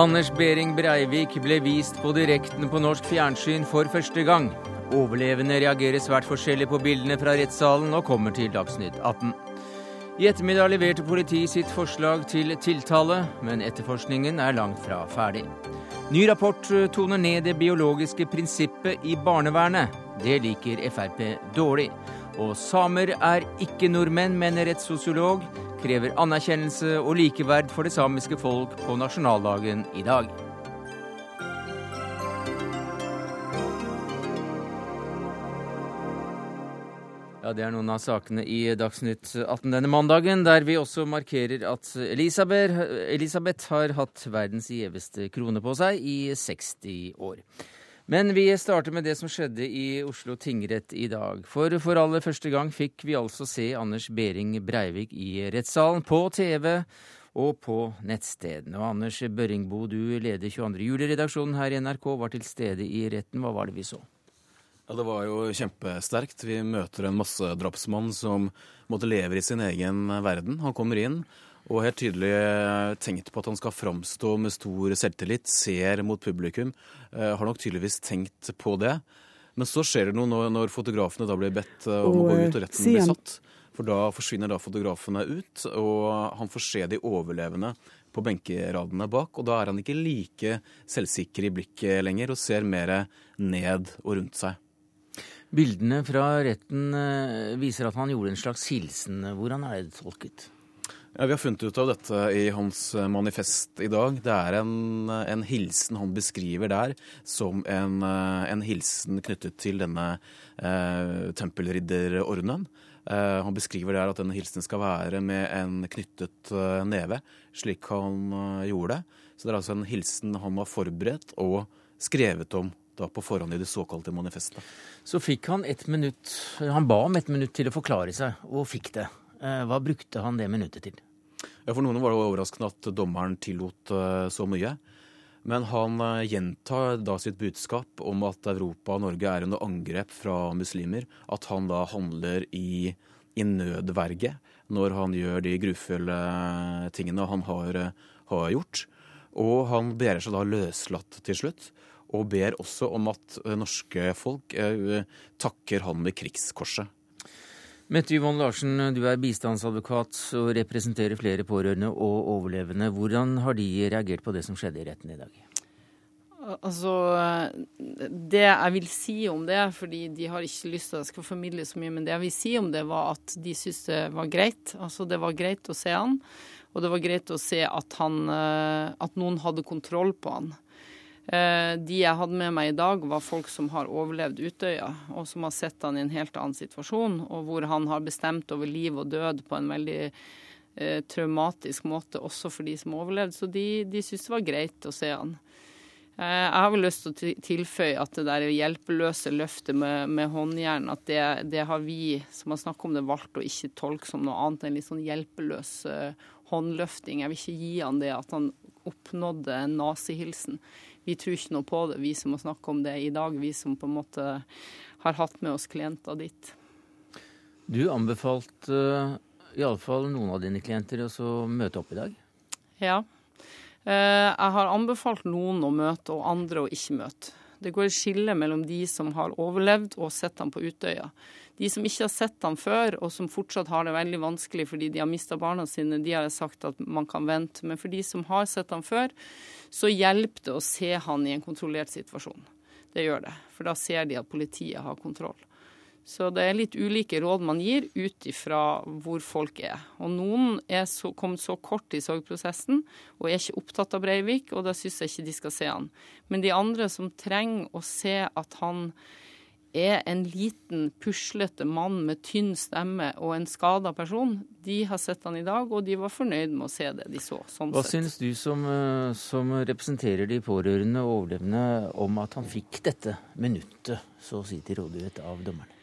Anders Behring Breivik ble vist på direkten på norsk fjernsyn for første gang. Overlevende reagerer svært forskjellig på bildene fra rettssalen og kommer til Dagsnytt 18. I ettermiddag leverte politiet sitt forslag til tiltale, men etterforskningen er langt fra ferdig. Ny rapport toner ned det biologiske prinsippet i barnevernet. Det liker Frp dårlig. Og samer er ikke nordmenn, mener rettssosiolog krever anerkjennelse og likeverd for det samiske folk på nasjonaldagen i dag. Ja, Det er noen av sakene i Dagsnytt 18 denne mandagen, der vi også markerer at Elisabeth, Elisabeth har hatt verdens gjeveste krone på seg i 60 år. Men vi starter med det som skjedde i Oslo tingrett i dag. For for aller første gang fikk vi altså se Anders Behring Breivik i rettssalen, på TV og på nettstedene. Og Anders Børringbo, du leder 22. juli-redaksjonen her i NRK, var til stede i retten. Hva var det vi så? Ja, Det var jo kjempesterkt. Vi møter en massedrapsmann som måtte leve i sin egen verden. Han kommer inn og helt tydelig tenkt på at han skal framstå med stor selvtillit, ser mot publikum. Uh, har nok tydeligvis tenkt på det. Men så skjer det noe når, når fotografene da blir bedt uh, om og, å gå ut og retten blir satt. For da forsvinner da fotografene ut, og han får se de overlevende på benkeradene bak. Og da er han ikke like selvsikker i blikket lenger, og ser mer ned og rundt seg. Bildene fra retten eh, viser at han gjorde en slags hilsen. Hvordan er det tolket? Ja, Vi har funnet ut av dette i hans eh, manifest i dag. Det er en, eh, en hilsen han beskriver der som en, eh, en hilsen knyttet til denne eh, tempelridderordenen. Eh, han beskriver der at denne hilsen skal være med en knyttet neve, slik han gjorde det. Så det er altså en hilsen han har forberedt og skrevet om på forhånd i det såkalte manifestet. Så fikk han et minutt Han ba om et minutt til å forklare seg, og fikk det. Hva brukte han det minuttet til? Ja, For noen var det overraskende at dommeren tillot eh, så mye. Men han eh, gjentar da sitt budskap om at Europa og Norge er under angrep fra muslimer. At han da handler i, i nødverge når han gjør de grufulle tingene han har, har gjort. Og han ber seg da løslatt til slutt og ber også om at norske folk eh, takker han med krigskorset. Mette Yvonne Larsen, du er bistandsadvokat og representerer flere pårørende og overlevende. Hvordan har de reagert på det som skjedde i retten i dag? Altså, Det jeg vil si om det, fordi de har ikke lyst til at jeg skal formidle så mye, men det jeg vil si om det, var at de syntes det var greit. Altså, Det var greit å se han, og det var greit å se at, han, eh, at noen hadde kontroll på han. Eh, de jeg hadde med meg i dag, var folk som har overlevd Utøya, og som har sett han i en helt annen situasjon, og hvor han har bestemt over liv og død på en veldig eh, traumatisk måte, også for de som har overlevd. Så de, de syntes det var greit å se han. Eh, jeg har vel lyst til å tilføye at det der hjelpeløse løftet med, med håndjern, at det, det, har vi som har snakket om det, valgt å ikke tolke som noe annet enn litt sånn hjelpeløs uh, håndløfting. Jeg vil ikke gi han det at han oppnådde en nazihilsen vi tror ikke noe på det, vi som må snakke om det i dag. Vi som på en måte har hatt med oss klienter dit. Du anbefalte uh, iallfall noen av dine klienter å møte opp i dag? Ja. Uh, jeg har anbefalt noen å møte, og andre å ikke møte. Det går et skille mellom de som har overlevd og ham på Utøya. De som ikke har sett ham før, og som fortsatt har det veldig vanskelig fordi de har mista barna sine, de har sagt at man kan vente. Men for de som har sett ham før, så hjelper det å se han i en kontrollert situasjon. Det gjør det. For da ser de at politiet har kontroll. Så det er litt ulike råd man gir ut ifra hvor folk er. Og noen er så, kommet så kort i sorgprosessen og er ikke opptatt av Breivik, og da syns jeg ikke de skal se han. Men de andre som trenger å se at han er en liten, puslete mann med tynn stemme og en skada person. De har sett han i dag, og de var fornøyd med å se det de så. Sånn Hva synes du som, eh, som, representerer de pårørende og overlevende om at han fikk dette minuttet, så å si til rådighet av dommeren?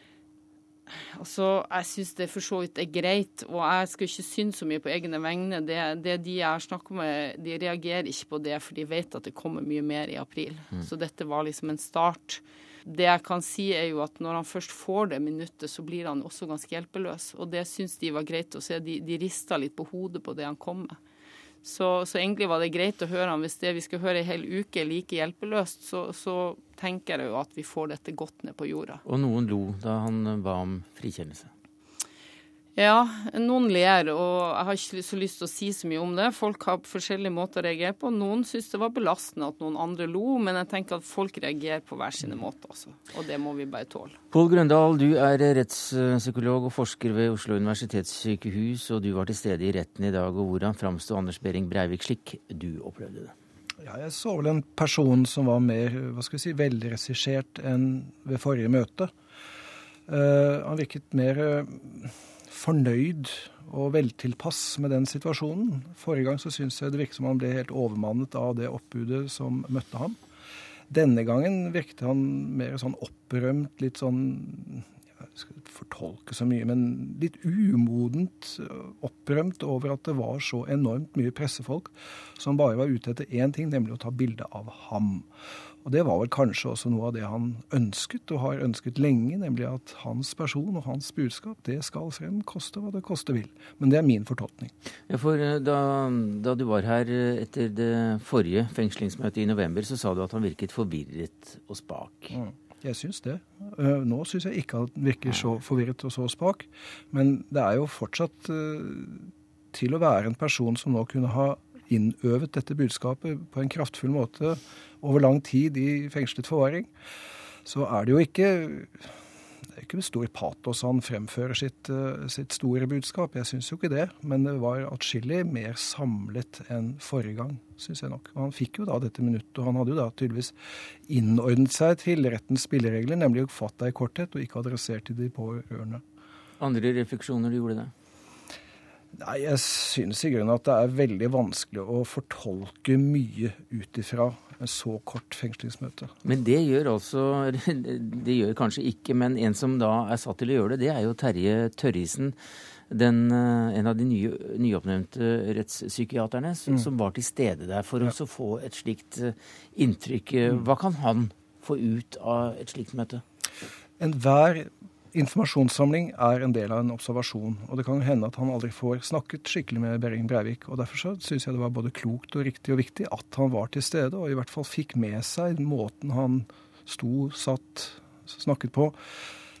Altså, Jeg syns det for så vidt er greit, og jeg skal ikke synes så mye på egne vegne. Det, det de jeg snakka med, de reagerer ikke på det, for de vet at det kommer mye mer i april. Mm. Så dette var liksom en start. Det jeg kan si er jo at når han først får det minuttet, så blir han også ganske hjelpeløs. Og det syns de var greit å se. De, de rista litt på hodet på det han kom med. Så, så, egentlig var det greit å høre han. Hvis det vi skal høre ei hel uke er like hjelpeløst, så, så, tenker jeg jo at vi får dette godt ned på jorda. Og noen lo da han ba om frikjennelse? Ja, noen ler, og jeg har ikke så lyst til å si så mye om det. Folk har forskjellige måter å reagere på. Noen syns det var belastende at noen andre lo, men jeg tenker at folk reagerer på hver sine måter, altså. Og det må vi bare tåle. Pål Grøndal, du er rettspsykolog og forsker ved Oslo universitetssykehus, og du var til stede i retten i dag. og Hvordan framsto Anders Behring Breivik slik du opplevde det? Ja, jeg så vel en person som var mer hva skal vi si, velregissert enn ved forrige møte. Uh, han virket mer uh, fornøyd og veltilpass med den situasjonen. Forrige gang så syns jeg det virket som han ble helt overmannet av det oppbudet som møtte ham. Denne gangen virket han mer sånn opprømt, litt sånn jeg skal fortolke så mye, men litt umodent opprømt over at det var så enormt mye pressefolk som bare var ute etter én ting, nemlig å ta bilde av ham. Og det var vel kanskje også noe av det han ønsket, og har ønsket lenge, nemlig at hans person og hans budskap, det skal frem, koste hva det koste vil. Men det er min fortolkning. Ja, for eh, da, da, du var her eh, etter det forrige fengslingsmøtet i november, så sa du at han virket forvirret og spak. Mm. Jeg syns det. Eh, nå syns jeg ikke han virker så forvirret og så spak. Men det er jo fortsatt til å være en person som nå kunne ha innøvet dette budskapet på en kraftfull måte over lang tid i fengslet forvaring, så er det jo ikke det er ikke med stor patos han fremfører sitt, eh, sitt store budskap. Jeg syns jo ikke det. Men det var atskillig mer samlet enn forrige gang, syns jeg nok. Og han fikk jo da dette minuttet, og han hadde jo da tydeligvis innordnet seg til rettens spilleregler, nemlig å fatte deg i korthet og ikke adressert til de pårørende. Andre refleksjoner du gjorde det? Nei, Jeg synes i grunnen at det er veldig vanskelig å fortolke mye ut ifra en så kort fengslingsmøte. Men det gjør altså Det gjør kanskje ikke, men en som da er satt til å gjøre det, det er jo Terje Tørrisen. Den, eh, en av de nye, nyoppnevnte rettspsykiaterne som, mm. som, var til stede der for ja. å få et slikt eh, inntrykk. Mm. Hva kan han få ut av et slikt møte? Enhver informasjonssamling er en del av en observasjon. Og det kan hende at han aldri får snakket skikkelig med Behring Breivik. Og derfor så syns jeg det var både klokt og riktig og viktig at han var til stede, og i hvert fall fikk med seg måten han sto, satt, snakket på.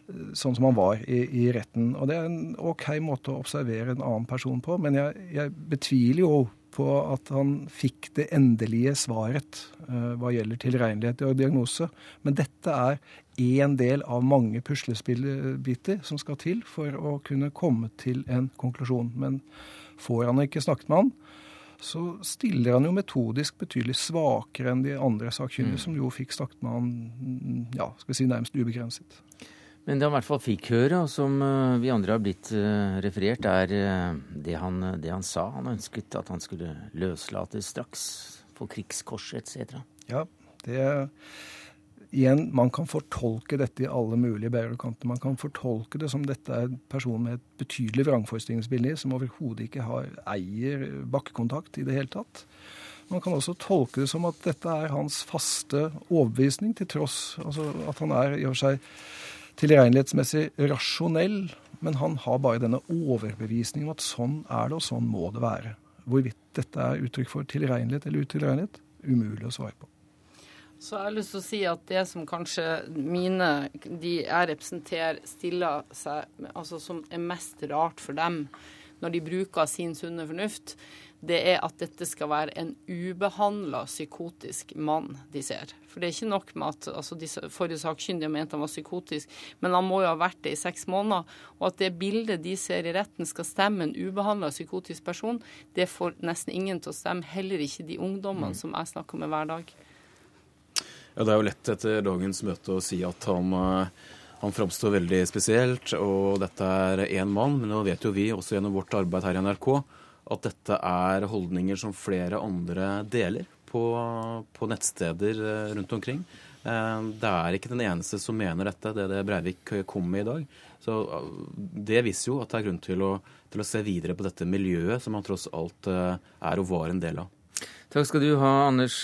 Sånn som han var i, i retten. Og det er en OK måte å observere en annen person på, men jeg, jeg betviler jo på at han fikk det endelige svaret uh, hva gjelder tilregnelighet og diagnose. Men dette er én del av mange puslespillbiter som skal til for å kunne komme til en konklusjon. Men får han ikke snakket med han, så stiller han jo metodisk betydelig svakere enn de andre sakkyndige, mm. som jo fikk snakket med han ja, skal vi si nærmest ubegrenset. Men det han i hvert fall fikk høre, og som eh, vi andre har blitt eh, referert, er eh, det han, det han sa. Han ønsket at han skulle løslates straks, få krigskorset etc. Ja, det Igjen, man kan fortolke dette i alle mulige bærekanter. Man kan fortolke det som dette er en person med et betydelig vrangforestillingsbilde, som overhodet ikke har, eier bakkekontakt i det hele tatt. Man kan også tolke det som at dette er hans faste overbevisning, til tross altså at han er i og for seg tilregnelighetsmessig rasjonell, men han har bare denne overbevisningen om at sånn er det, og sånn må det være. Hvorvidt dette er uttrykk for tilregnelighet eller utilregnelighet, umulig å svare på. Så jeg har lyst til å si at det som kanskje mine, de jeg representerer, stiller seg altså som er mest rart for dem når de bruker sin sunne fornuft, det er at dette skal være en ubehandla psykotisk mann de ser. For det er ikke nok med at altså, de forrige sakkyndige mente han var psykotisk, men han må jo ha vært det i seks måneder. Og at det bildet de ser i retten skal stemme en ubehandla psykotisk person, det får nesten ingen til å stemme. Heller ikke de ungdommene mm. som jeg snakker med hver dag. Ja, Det er jo lett etter dagens møte å si at han uh han framstår veldig spesielt, og dette er én mann. Men nå vet jo vi, også gjennom vårt arbeid her i NRK, at dette er holdninger som flere andre deler på, på nettsteder eh, rundt omkring. Eh, det er ikke den eneste som mener dette, det det Breivik kom med i dag. Så eh, Det viser jo at det er grunn til å, til å se videre på dette miljøet som han tross alt er og var en del av. Takk skal du ha, Anders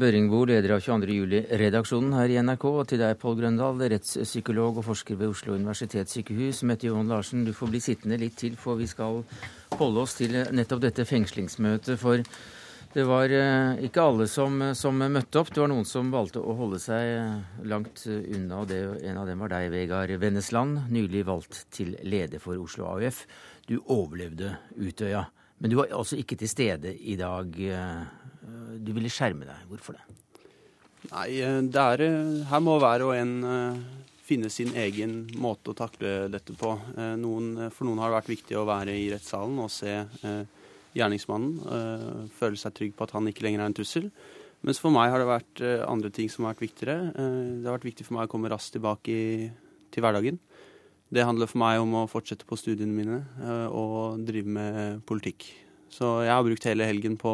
Børingbo, leder av 22. juli-redaksjonen her i NRK. Og til deg, Pål Grøndal, rettspsykolog og forsker ved Oslo universitetssykehus. Mette Johan Larsen, du får bli sittende litt til, for vi skal holde oss til nettopp dette fengslingsmøtet. For det var eh, ikke alle som, som møtte opp. Det var noen som valgte å holde seg langt unna. og En av dem var deg, Vegard Vennesland, nylig valgt til leder for Oslo AUF. Du overlevde Utøya. Men du var altså ikke til stede i dag. Du ville skjerme deg. Hvorfor det? Nei, det er, her må hver og en finne sin egen måte å takle dette på. Noen, for noen har det vært viktig å være i rettssalen og se gjerningsmannen. Føle seg trygg på at han ikke lenger er en trussel. Mens for meg har det vært andre ting som har vært viktigere. Det har vært viktig for meg å komme raskt tilbake i, til hverdagen. Det handler for meg om å fortsette på studiene mine eh, og drive med politikk. Så jeg har brukt hele helgen på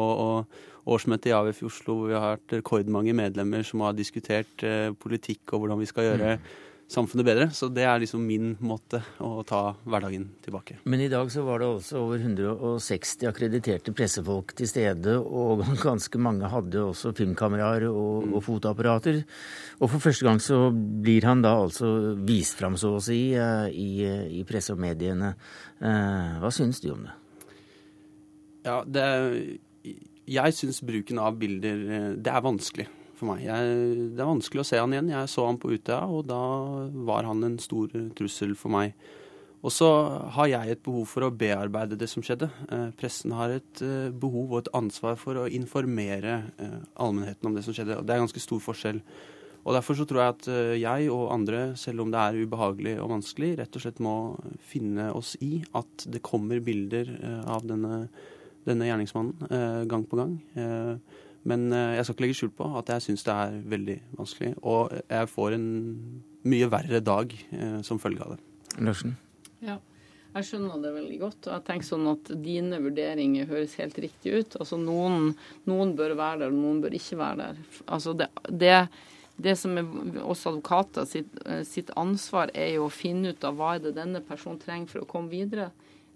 årsmøtet i AUF i Oslo, hvor vi har hatt rekordmange medlemmer som har diskutert eh, politikk og hvordan vi skal gjøre mm samfunnet bedre. Så det er liksom min måte å ta hverdagen tilbake. Men i dag så var det også over 160 akkrediterte pressefolk til stede, og ganske mange hadde også filmkameraer og, mm. og fotoapparater. Og for første gang så blir han da altså vist fram, så å si, eh, i, i presse og mediene. Eh, hva syns du om det? Ja, det Jeg syns bruken av bilder, eh, det er vanskelig for meg. Jeg, det er vanskelig å se han igjen. Jeg så han på Utøya, og da var han en stor trussel for meg. Og så har jeg et behov for å bearbeide det som skjedde. Eh, pressen har et eh, behov og et ansvar for å informere eh, allmennheten om det som skjedde. og Det er ganske stor forskjell. Og Derfor så tror jeg at eh, jeg og andre, selv om det er ubehagelig og vanskelig, rett og slett må finne oss i at det kommer bilder eh, av denne, denne gjerningsmannen eh, gang på gang. Men eh, jeg skal ikke legge skjul på at jeg syns det er veldig vanskelig. Og jeg får en mye verre dag eh, som følge av det. Larsen? Ja, jeg skjønner det veldig godt. og jeg tenker sånn at Dine vurderinger høres helt riktig ut. Altså Noen, noen bør være der, og noen bør ikke være der. Altså det, det, det som er oss advokater sitt, eh, sitt ansvar, er jo å finne ut av hva er det denne personen trenger for å komme videre.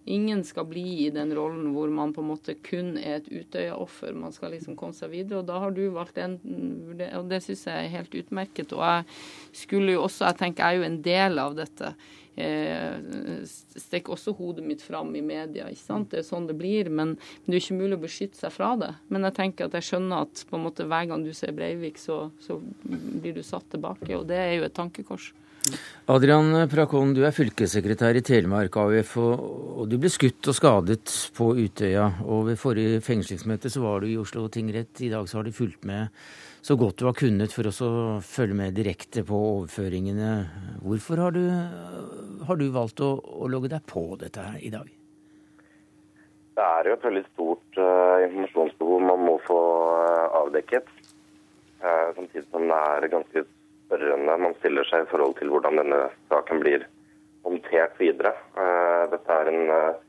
Ingen skal bli i den rollen hvor man på en måte kun er et Utøya-offer. Man skal liksom komme seg videre. Og da har du valgt en Og det syns jeg er helt utmerket. Og jeg skulle jo også Jeg tenker jeg er jo en del av dette. Eh, også hodet mitt fram i media. ikke sant? Det er sånn det blir. Men, det er ikke mulig å beskytte seg fra det. Men jeg tenker at jeg skjønner at på en måte hver gang du ser Breivik, så, så blir du satt tilbake. Og det er jo et tankekors. Adrian Prakon, du er fylkessekretær i Telemark AUF, og, du ble skutt og skadet på Utøya. Og ved forrige fengslingsmøte så var du i Oslo tingrett. I dag så har du fulgt med så godt du har kunnet for å følge med direkte på overføringene. Hvorfor har du, har du valgt å, å, logge deg på dette her i dag? Det er jo et veldig stort uh, informasjonsbehov man må få uh, avdekket. Uh, samtidig som det er ganske spørrende man stiller seg i forhold til hvordan denne saken blir håndtert videre. Eh, dette er en eh,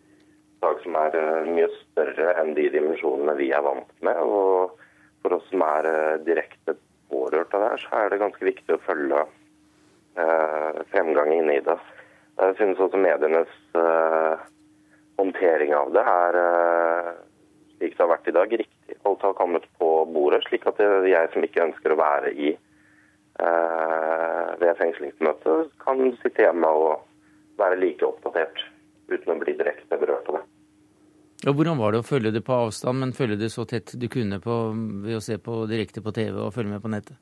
sak som er eh, mye større enn de dimensjonene vi er vant med. og For oss som er direkte pårørt av det her, så er det ganske viktig å følge fremgangen inne i det. Jeg synes også medienes håndtering av det er slik det har vært i dag, riktig. Alt har kommet på bordet, slik at jeg som ikke ønsker å være i ved fengslingsmøtet, kan sitte hjemme og være like oppdatert uten å bli direkte berørt av det. Og hvordan var det å følge det på avstand, men følge det så tett du kunne på, ved å se på direkte på TV og følge med på nettet?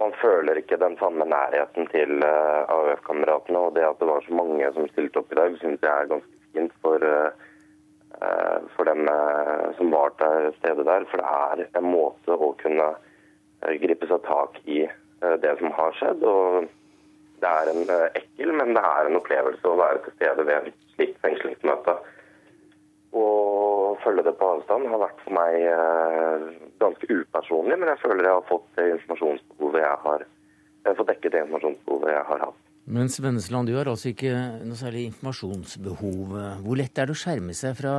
Man føler ikke den samme nærheten til uh, eh, AUF-kameratene. Og det at det var så mange som stilte opp i dag, syns jeg er ganske fint for, uh, for dem uh, som var til stede der. For det er en måte å kunne gripe seg tak i Eh, det som har skjedd. og Det er en eh, ekkel, men det er en opplevelse å være til stede ved et slikt fengslingsmøte. Å følge det på avstand har vært for meg eh, ganske upersonlig, men jeg føler jeg har fått det informasjonsbehovet jeg har, jeg fått dekket det informasjonsbehovet jeg har hatt. Men Svennesland, du har altså ikke noe særlig informasjonsbehov. Hvor lett er det å skjerme seg fra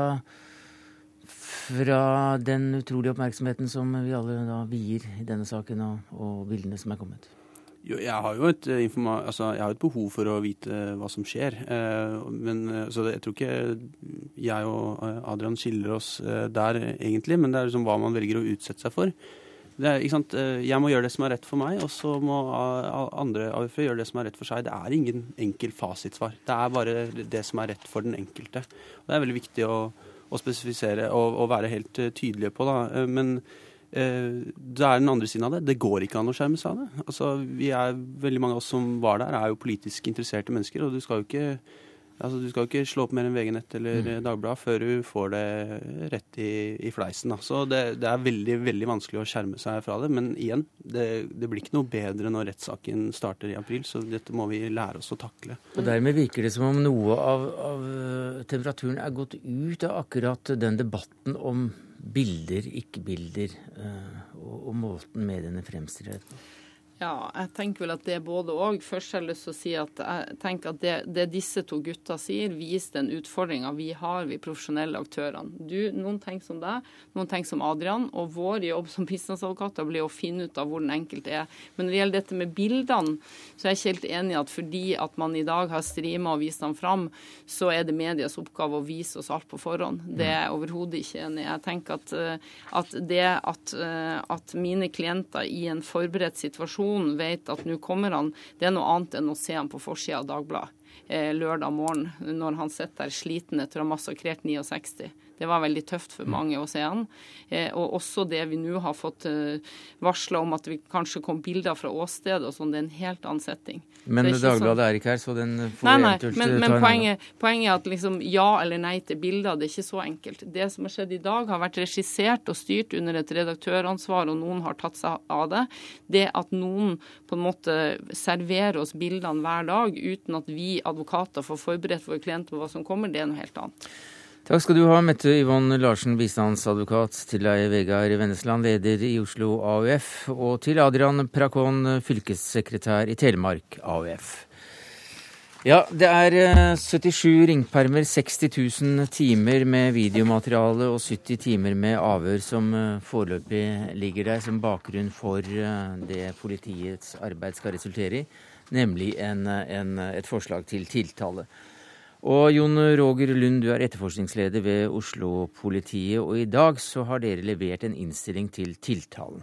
fra den utrolige oppmerksomheten som vi alle da vier i denne saken, og, og bildene som er kommet? Jo, jeg har jo et, altså, jeg har et, behov for å vite hva som skjer. men, så det, jeg tror ikke jeg og Adrian skiller oss der, egentlig. Men det er liksom hva man velger å utsette seg for. Er, jeg må gjøre det som er rett for meg, og så må andre AUF gjøre det som er rett for seg. Det er ingen enkel fasitsvar. Det er bare det som er rett for den enkelte. Og det er veldig viktig å, å spesifisere og, og, være helt tydelige på. Da. Men Eh, det er den andre siden av det. Det går ikke an å skjerme seg av det. Altså, vi er, veldig mange av oss som var der, er jo politisk interesserte mennesker. Og du skal jo ikke, altså, du skal ikke slå opp mer enn VG-nett eller mm. Dagbladet før du får det rett i, i fleisen. Da. Så det, det, er veldig veldig vanskelig å skjerme seg fra det. Men igjen, det, det blir ikke noe bedre når rettssaken starter i april. Så dette må vi lære oss å takle. Og Dermed virker det som om noe av, av temperaturen er gått ut av akkurat den debatten om bilder, ikke-bilder, eh, og, og måten mediene fremstiller det på? Ja, jeg tenker vel at det er både òg. Først har jeg lyst til å si at jeg tenker at det, det disse to gutta sier, viser den utfordringa vi har, vi profesjonelle aktørene. Du, noen tenker som deg, noen tenker som Adrian. Og vår jobb som bistandsadvokater blir å finne ut av hvor den enkelte er. Men når det gjelder dette med bildene, så er jeg ikke helt enig i at fordi at man i dag har streama og vist dem fram, så er det medias oppgave å vise oss alt på forhånd. Det er jeg overhodet ikke enig i. Jeg tenker at, eh, at det at, eh, at mine klienter i en forberedt situasjon noen vet at nå kommer han, det er noe annet enn å se han på forsida av Dagbladet eh, lørdag morgen når han sitter der sliten etter å ha massakrert 69. Det var veldig tøft for mm. mange å se han. Eh, og også det vi nå har fått eh, varsla om at vi kanskje kom bilder fra åstedet og sånn, det er en helt annen setting. Men er Dagbladet sånn... er ikke her, så den får nei, nei, eventuelt men, men poenget, poenget, er at liksom ja eller nei til bilder, det er ikke så enkelt. Det som har skjedd i dag, har vært regissert og styrt under et redaktøransvar, og noen har tatt seg av det. Det at noen på en måte serverer oss bildene hver dag uten at vi advokater får forberedt våre klienter på hva som kommer, det er noe helt annet. Takk skal du ha, Mette Yvonne Larsen, bistandsadvokat, til deg, Vegard Vennesland, leder i Oslo AUF, og til Adrian Prakon, fylkessekretær i Telemark AUF. Ja, det er 77 eh, ringpermer, 60 000 timer med videomateriale og 70 timer med avhør som eh, foreløpig ligger der som bakgrunn for eh, det politiets arbeid skal resultere i, nemlig en, en, et forslag til tiltale. Og Jon Roger Lund, du er etterforskningsleder ved Oslo-politiet. Og i dag så har dere levert en innstilling til tiltalen.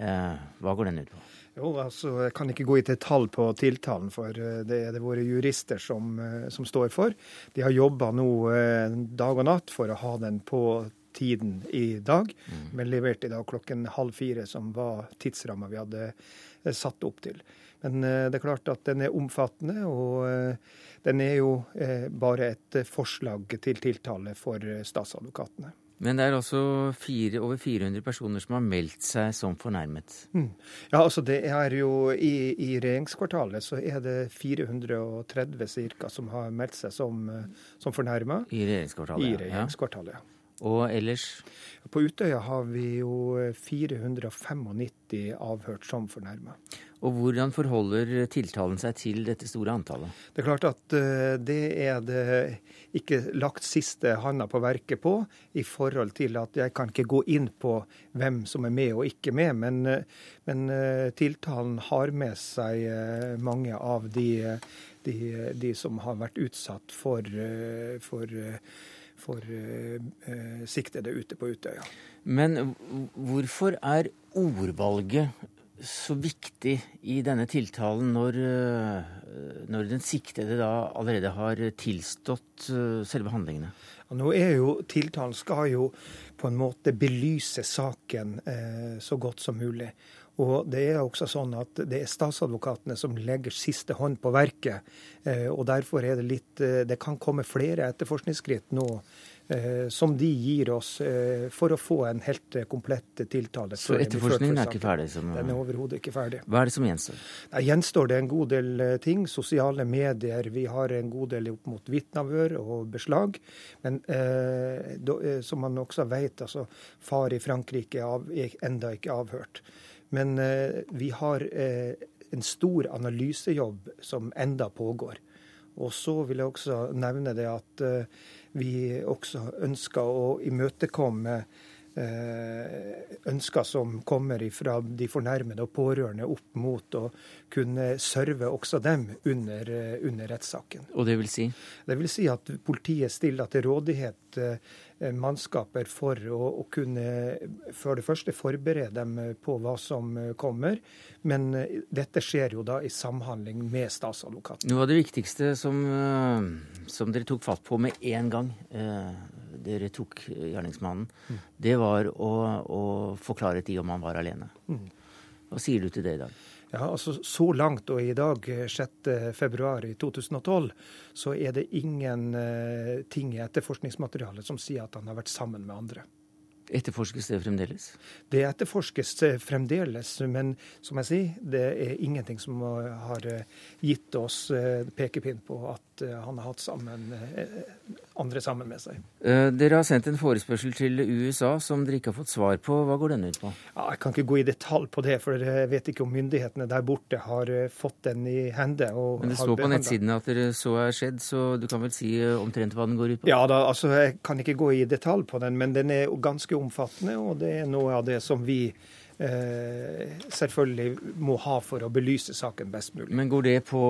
Eh, hva går den ut på? Jo, altså, Jeg kan ikke gå i detalj på tiltalen, for eh, det er det våre jurister som, eh, som står for. De har jobba nå eh, dag og natt for å ha den på tiden i dag, mm. men leverte i dag klokken halv fire, som var tidsramma vi hadde satt opp til. Men det er klart at den er omfattende. og den er jo eh, bare et eh, forslag til tiltale for eh, statsadvokatene. Men det er også fire, over 400 personer som har meldt seg som fornærmet. Mm. Ja, altså det er jo i, i, regjeringskvartalet så er det 430 ca. som har meldt seg som, som fornærma. I regjeringskvartalet? I regjeringskvartalet, ja. Og ellers? På Utøya har vi jo 495 avhørt som fornærma. Og hvordan forholder tiltalen seg til dette store antallet? Det er klart at eh, det er det ikke lagt siste handa på verket på, i forhold til at jeg kan ikke gå inn på hvem som er med og ikke med. Men, eh, men eh, tiltalen har med seg mange av de, de, de som har vært utsatt for, for for eh, siktede ute på Utøya. Men hvorfor er ordvalget så viktig i denne tiltalen når, eh, når den siktede da allerede har tilstått eh, selve handlingene? Ja, nå er jo Tiltalen skal jo på en måte belyse saken eh, så godt som mulig. Og det er også sånn at det er statsadvokatene som legger siste hånd på verket. Eh, og derfor er det litt eh, Det kan komme flere etterforskningsskritt nå Eh, som de gir oss for å få en helt komplett tiltale. Så etterforskningen er ikke ferdig? Som, Den er overhodet ikke ferdig. Hva er det som gjenstår? Der gjenstår det en god del ting. Sosiale medier. Vi har en god del opp mot vitneavhør og beslag. Men eh, som man også vet, altså far i Frankrike er enda ikke avhørt. Men eh, vi har eh, en stor analysejobb som enda pågår. Og så vil jeg også nevne det at vi også ønsker å imøtekomme ønsker som kommer fra de fornærmede og pårørende opp mot å kunne serve også dem under, under rettssaken. Og det vil si? Det vil si at politiet stiller til rådighet mannskaper for å, å, kunne for det første forberede dem på hva som kommer. Men dette skjer jo da i samhandling med statsadvokaten. Noe av det viktigste som, som dere tok fatt på med en gang dere tok gjerningsmannen, mm. det var å, å få klarhet i om han var alene. Mm. Hva sier du til det i dag? Ja, altså Så langt og i dag, 6.2.2012, så er det ingen uh, ting i etterforskningsmaterialet som sier at han har vært sammen med andre. Etterforskes det fremdeles? Det etterforskes fremdeles, men som jeg sier, det er ingenting som har gitt oss eh, pekepinn på at eh, han har hatt sammen, eh, andre sammen med seg. Dere har sendt en forespørsel til USA som dere ikke har fått svar på. Hva går den ut på? Ja, jeg kan ikke gå i detalj på det, for jeg vet ikke om myndighetene der borte har fått den i hende. Men det står på nettsidene at dere så er skjedd, så du kan vel si omtrent hva den går ut på? Ja, da, altså jeg kan ikke gå i detalj på den, men den er ganske omfattende, og det er noe av det som vi eh, selvfølgelig må ha for å belyse saken best mulig. Men går det på,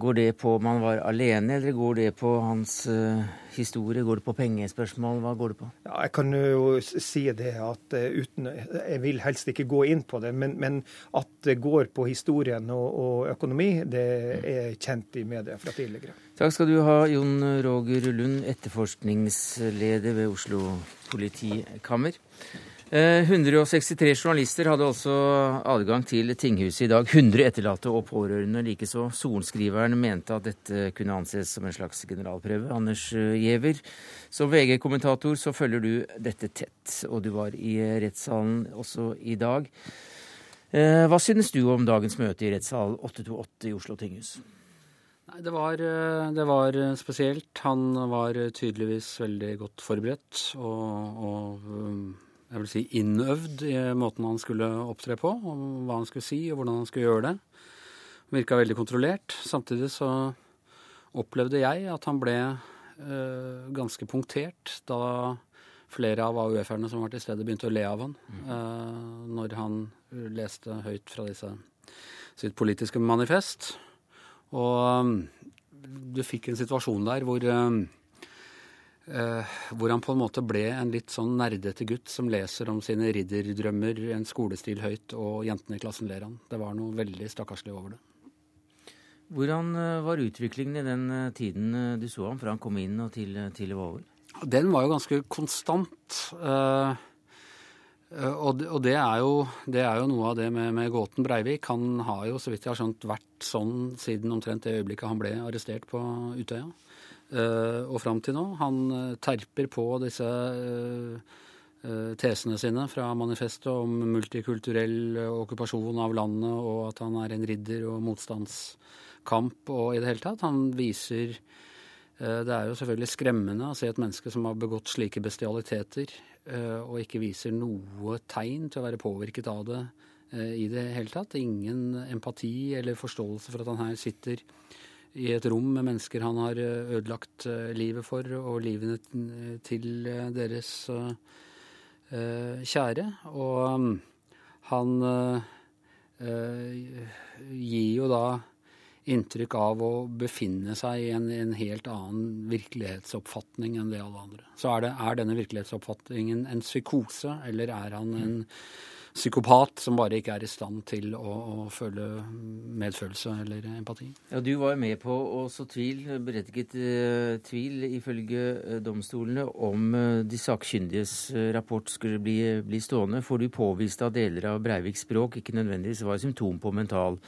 går det på om han var alene, eller går det på hans uh, historie? Går det på pengespørsmål? Hva går det på? Ja, jeg kan jo si det at uh, uten Jeg vil helst ikke gå inn på det, men, men at det går på historien og, og, økonomi, det er kjent i media fra tidligere. Takk skal du ha, Jon Roger Lund, etterforskningsleder ved Oslo politikammer. 163 eh, journalister hadde også adgang til tinghuset i dag. 100 etterlatte og pårørende likeså. Sorenskriveren mente at dette kunne anses som en slags generalprøve. Anders eh, Giæver, som VG-kommentator så følger du dette tett, og du var i rettssalen også i dag. Eh, hva synes du om dagens møte i rettssal 828 i Oslo tinghus? Nei, det var, det var, spesielt. Han var tydeligvis veldig godt forberedt. Og, og jeg vil si innøvd i måten han skulle opptre på, og hva han skulle si og hvordan han skulle gjøre det. Han Virka veldig kontrollert. Samtidig så opplevde jeg at han ble eh, ganske punktert da flere av AUF-erne som var til stede, begynte å le av han eh, når han leste høyt fra disse, sitt politiske manifest. Og um, du fikk en situasjon der hvor hvor han på en måte ble en litt sånn nerdete gutt som leser om sine ridderdrømmer, en skolestil høyt, og jentene i klassen ler han. Det var noe veldig stakkarslig over det. Hvordan uh, var utviklingen i den uh, tiden du så ham, fra han kom inn og til, til det var over? Den var jo ganske konstant. Og det, og det, er jo, det, er jo, noe av det med, med Gåten Breivik. Han har jo, så vidt jeg har skjønt, vært sånn siden omtrent det øyeblikket han ble arrestert på Utøya. Eh, og fram til nå. Han eh, terper på disse eh, tesene sine fra manifestet om multikulturell okkupasjon av landet, og at han er en ridder og motstandskamp og i det hele tatt. Han viser Det er jo selvfølgelig skremmende å se et menneske som har begått slike bestialiteter, og ikke viser noe tegn til å være påvirket av det i det hele tatt. Ingen empati eller forståelse for at han her sitter i et rom med mennesker han har eh, ødelagt eh, livet for, og livene til eh, deres kjære. Og mm, han gir jo da inntrykk av å befinne seg i en, en, helt annen virkelighetsoppfatning enn det alle andre. Så er, det, er denne virkelighetsoppfatningen en psykose, eller er han en psykopat som bare ikke er i stand til å, å føle medfølelse eller empati. Ja, Du var med på å så tvil, berettiget uh, tvil ifølge uh, domstolene, om uh, de sakkyndiges rapport skulle bli, bli, stående. for du påviste at deler av Breiviks språk ikke nødvendigvis var symptom på mental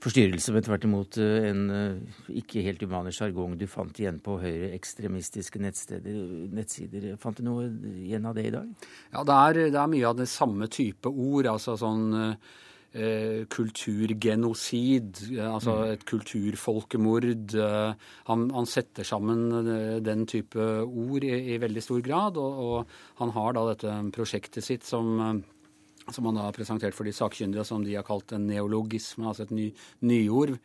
forstyrrelse, men tvert imot eh, en eh, ikke helt uvanlig sjargong du fant igjen på høyreekstremistiske nettsider. Fant du noe igjen av det i dag? Ja, det er, det er mye av det samme type ord. altså sånn eh, kulturgenocid, altså mm. et kulturfolkemord. Han, han, setter sammen den type ord i, i veldig stor grad, og, og han har da dette prosjektet sitt som som han har presentert for de sakkyndige, som de har kalt en neologisme, altså et ny, nyord.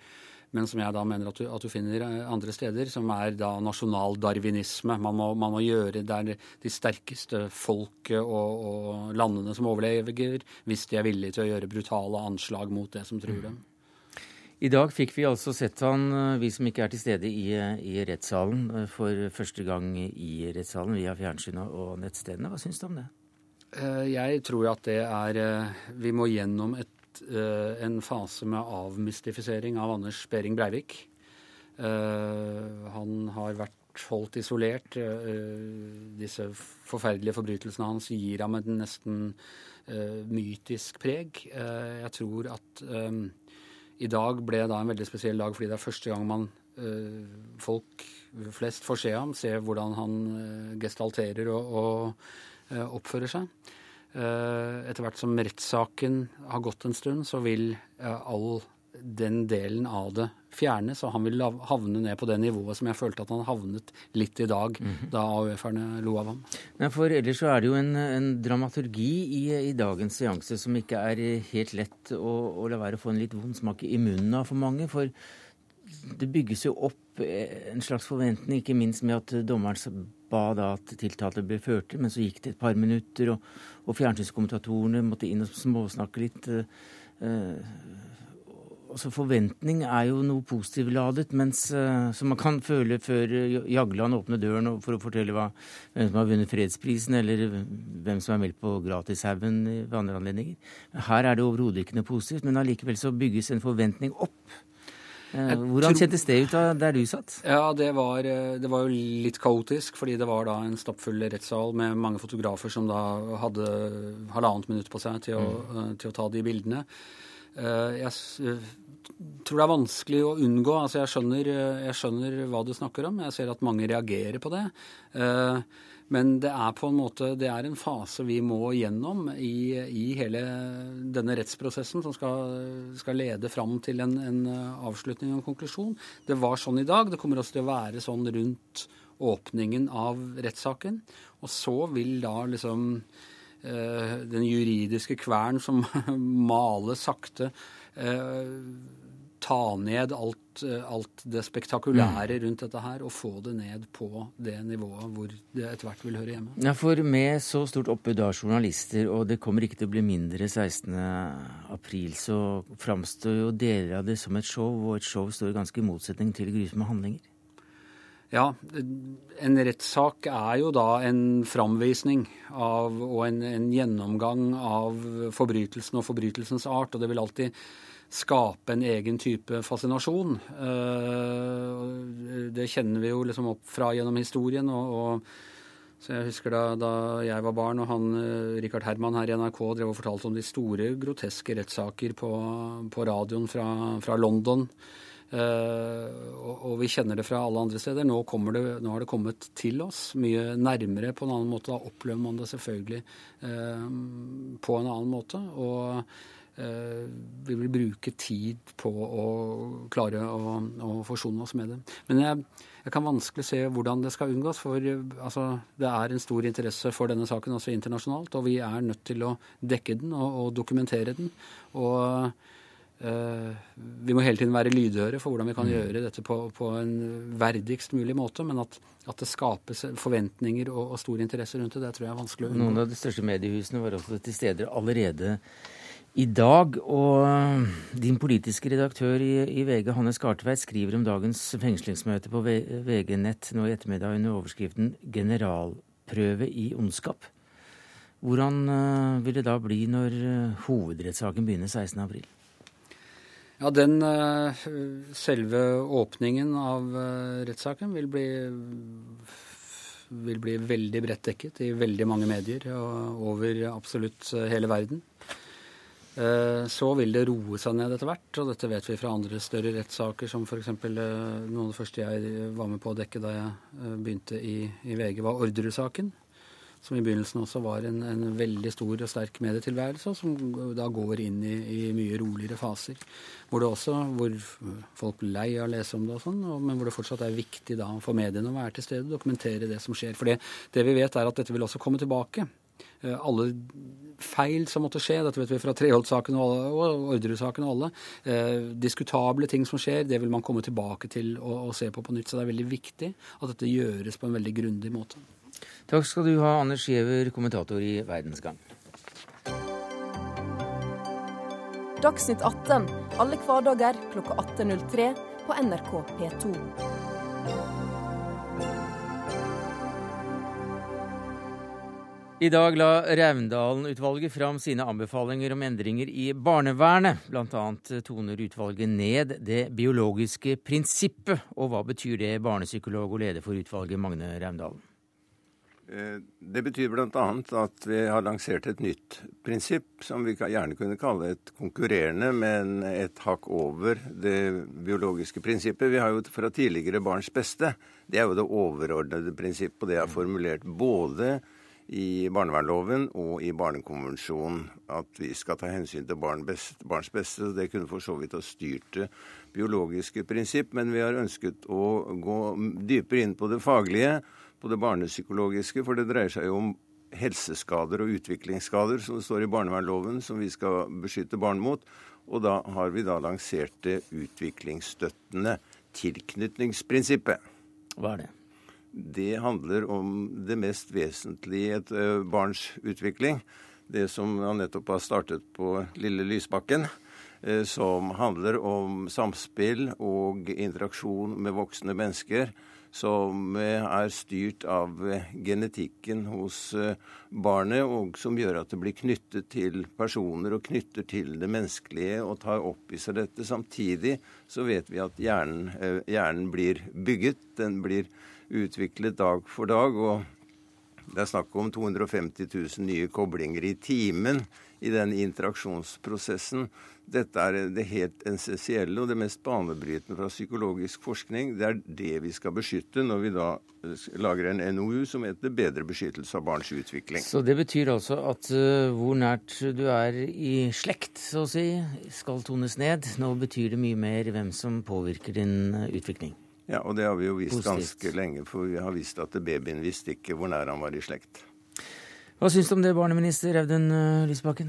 men som jeg da mener at du, at du finner andre steder, som er da nasjonaldarwinisme. Man, man, må gjøre det de sterkeste folket og, og, landene som overlever, hvis de er villige til å gjøre brutale anslag mot det som truer dem. I dag fikk vi altså sett han, vi som ikke er til stede i, i rettssalen, for første gang i rettssalen via fjernsynet og nettstedene. Hva syns du om det? Jeg tror at det er Vi må gjennom et uh, en fase med avmystifisering av Anders Behring Breivik. Han har vært holdt isolert. Disse forferdelige forbrytelsene hans gir ham en nesten mytisk preg. jeg tror at i dag ble da en veldig spesiell dag fordi det er første gang man folk flest får se ham, se hvordan han gestalterer og, og oppfører seg. Eh, etter hvert som rettssaken har gått en stund, så vil eh, all den delen av det fjernes, og han vil havne ned på det nivået som jeg følte at han havnet litt i dag, mm -hmm. da AUF-erne lo av ham. Nei, for ellers så er det jo en, en dramaturgi i, i, dagens seanse som ikke er helt lett å, å la være å få en litt vond smak i munnen av for mange. For det bygges jo opp en slags forventning, ikke minst med at dommeren ba da at tiltalte ble ført til, men så gikk det et par minutter, og, og fjernsynskommentatorene måtte inn og småsnakke litt. Uh, altså Forventning er jo noe positivladet, mens, uh, som man kan føle før Jagland åpner døren for å fortelle hva, hvem som har vunnet fredsprisen, eller hvem som er meldt på Gratishaugen ved andre anledninger. Her er det overhodet ikke noe positivt, men allikevel så bygges en forventning opp. Eh, hvordan kjentes det ut da, der du satt? Ja, det var, eh, det var, jo litt kaotisk, fordi det var da en stappfull rettssal med mange fotografer som da hadde halvannet minutt på seg til å, mm. Eh, til å ta de bildene. Jeg tror det er vanskelig å unngå. altså jeg skjønner, jeg skjønner hva du snakker om. Jeg ser at mange reagerer på det. Men det er på en måte, det er en fase vi må gjennom i, i hele denne rettsprosessen som skal, skal lede fram til en, en, avslutning og en konklusjon. Det var sånn i dag. Det kommer også til å være sånn rundt åpningen av rettssaken. Og så vil da liksom eh, den juridiske kvern som maler sakte eh, ta ned alt, eh, alt, det spektakulære rundt dette her, og få det ned på det nivået hvor det etter hvert vil høre hjemme. Ja, For med så stort oppbud av journalister, og det kommer ikke til å bli mindre 16.4, så framstår jo deler av det som et show, og et show står ganske i motsetning til grusomme handlinger. Ja, en rettssak er jo da en framvisning av, og en, en gjennomgang av forbrytelsen og forbrytelsens art. Og det vil alltid skape en egen type fascinasjon. Eh, det kjenner vi jo liksom opp fra gjennom historien. og, og så Jeg husker da, da, jeg var barn og han, eh, Richard Herman her i NRK drev og fortalte om de store, groteske rettssaker på, på radioen fra, fra London. Uh, og, og, vi kjenner det fra alle andre steder. Nå, det, nå, har det kommet til oss mye nærmere på en annen måte. Da opplever man det selvfølgelig uh, på en annen måte. Og vi vil bruke tid på å klare å, å forsone oss med det. Men jeg, jeg, kan vanskelig se hvordan det skal unngås. For altså, det er en stor interesse for denne saken også internasjonalt. Og vi er nødt til å dekke den og, og dokumentere den. Og øh, vi må hele tiden være lydhøre for hvordan vi kan mm. gjøre dette på, på en verdigst mulig måte. Men at, at det skapes forventninger og, og, stor interesse rundt det, det tror jeg er vanskelig å unngå. Noen av de største mediehusene var også til stede allerede i dag. Og din politiske redaktør i, i VG, Hanne Skartveit, skriver om dagens fengslingsmøte på VG Nett nå i ettermiddag under overskriften 'Generalprøve i ondskap'. Hvordan uh, vil det da bli når uh, hovedrettssaken begynner 16.4? Ja, den uh, selve åpningen av rettssaken vil bli vil bli veldig bredt dekket i veldig mange medier og over absolutt hele verden. Eh, så vil det roe seg ned etter hvert, og dette vet vi fra andre større rettssaker, som f.eks. Eh, noe av det første jeg var med på å dekke da jeg eh, begynte i, i VG, var Orderud-saken. Som i begynnelsen også var en, en, veldig stor og sterk medietilværelse, og som da går inn i, i, mye roligere faser. Hvor også, hvor folk blir lei av å lese om det og sånn, men hvor det fortsatt er viktig da for mediene å være til stede og dokumentere det som skjer. For det vi vet, er at dette vil også komme tilbake. Alle feil som måtte skje, dette vet vi fra Treholt-saken og, Orderud-saken og alle, eh, diskutable ting som skjer, det vil man komme tilbake til og, og, se på på nytt. Så det er veldig viktig at dette gjøres på en veldig grundig måte. Takk skal du ha, Anders Giæver, kommentator i Verdensgang. Dagsnytt 18 alle hverdager klokka 18.03 på NRK P2. I dag la Raundalen-utvalget fram sine anbefalinger om endringer i barnevernet. Annet toner utvalget ned det biologiske prinsippet. Og hva betyr det, barnepsykolog og leder for utvalget, Magne Raundalen? Eh, det betyr bl.a. at vi har lansert et nytt prinsipp, som vi gjerne kunne kalle et konkurrerende, men et hakk over det biologiske prinsippet. Vi har jo fra tidligere barns beste. Det er jo det overordnede prinsippet, og det er formulert både i barnevernloven og i Barnekonvensjonen at vi skal ta hensyn til barn best, barns beste. Det kunne for så vidt ha styrt det biologiske prinsipp, men vi har ønsket å gå dypere inn på det faglige, på det barnepsykologiske, for det dreier seg jo om helseskader og utviklingsskader, som det står i barnevernloven, som vi skal beskytte barn mot. Og da har vi da lansert det utviklingsstøttende tilknytningsprinsippet. Hva er det? Det handler om det mest vesentlige i et eh, barns utvikling. Det som han nettopp har startet på Lille Lysbakken. Eh, som handler om samspill og interaksjon med voksne mennesker. Som eh, er styrt av genetikken hos barnet, og som gjør at det blir knyttet til personer og knytter til det menneskelige og tar opp i seg dette. Samtidig så vet vi at hjernen, hjernen blir bygget. Den blir bygget utviklet dag for dag. og det er snakk om 250 000 nye koblinger i timen i den interaksjonsprosessen. Dette er det helt essensielle og det mest banebrytende fra psykologisk forskning. Det er det vi skal beskytte når vi da lager en NOU som heter 'Bedre beskyttelse av barns utvikling'. Så det betyr altså at uh, hvor nært du er i slekt, så å si, skal tones ned. Nå betyr det mye mer hvem som påvirker din uh, utvikling. Ja, og det har vi jo visst Positivt. ganske lenge, for vi har visst at babyen visste ikke hvor nær han var i slekt. Hva syns du om det, barneminister Audun eh, Lysbakken?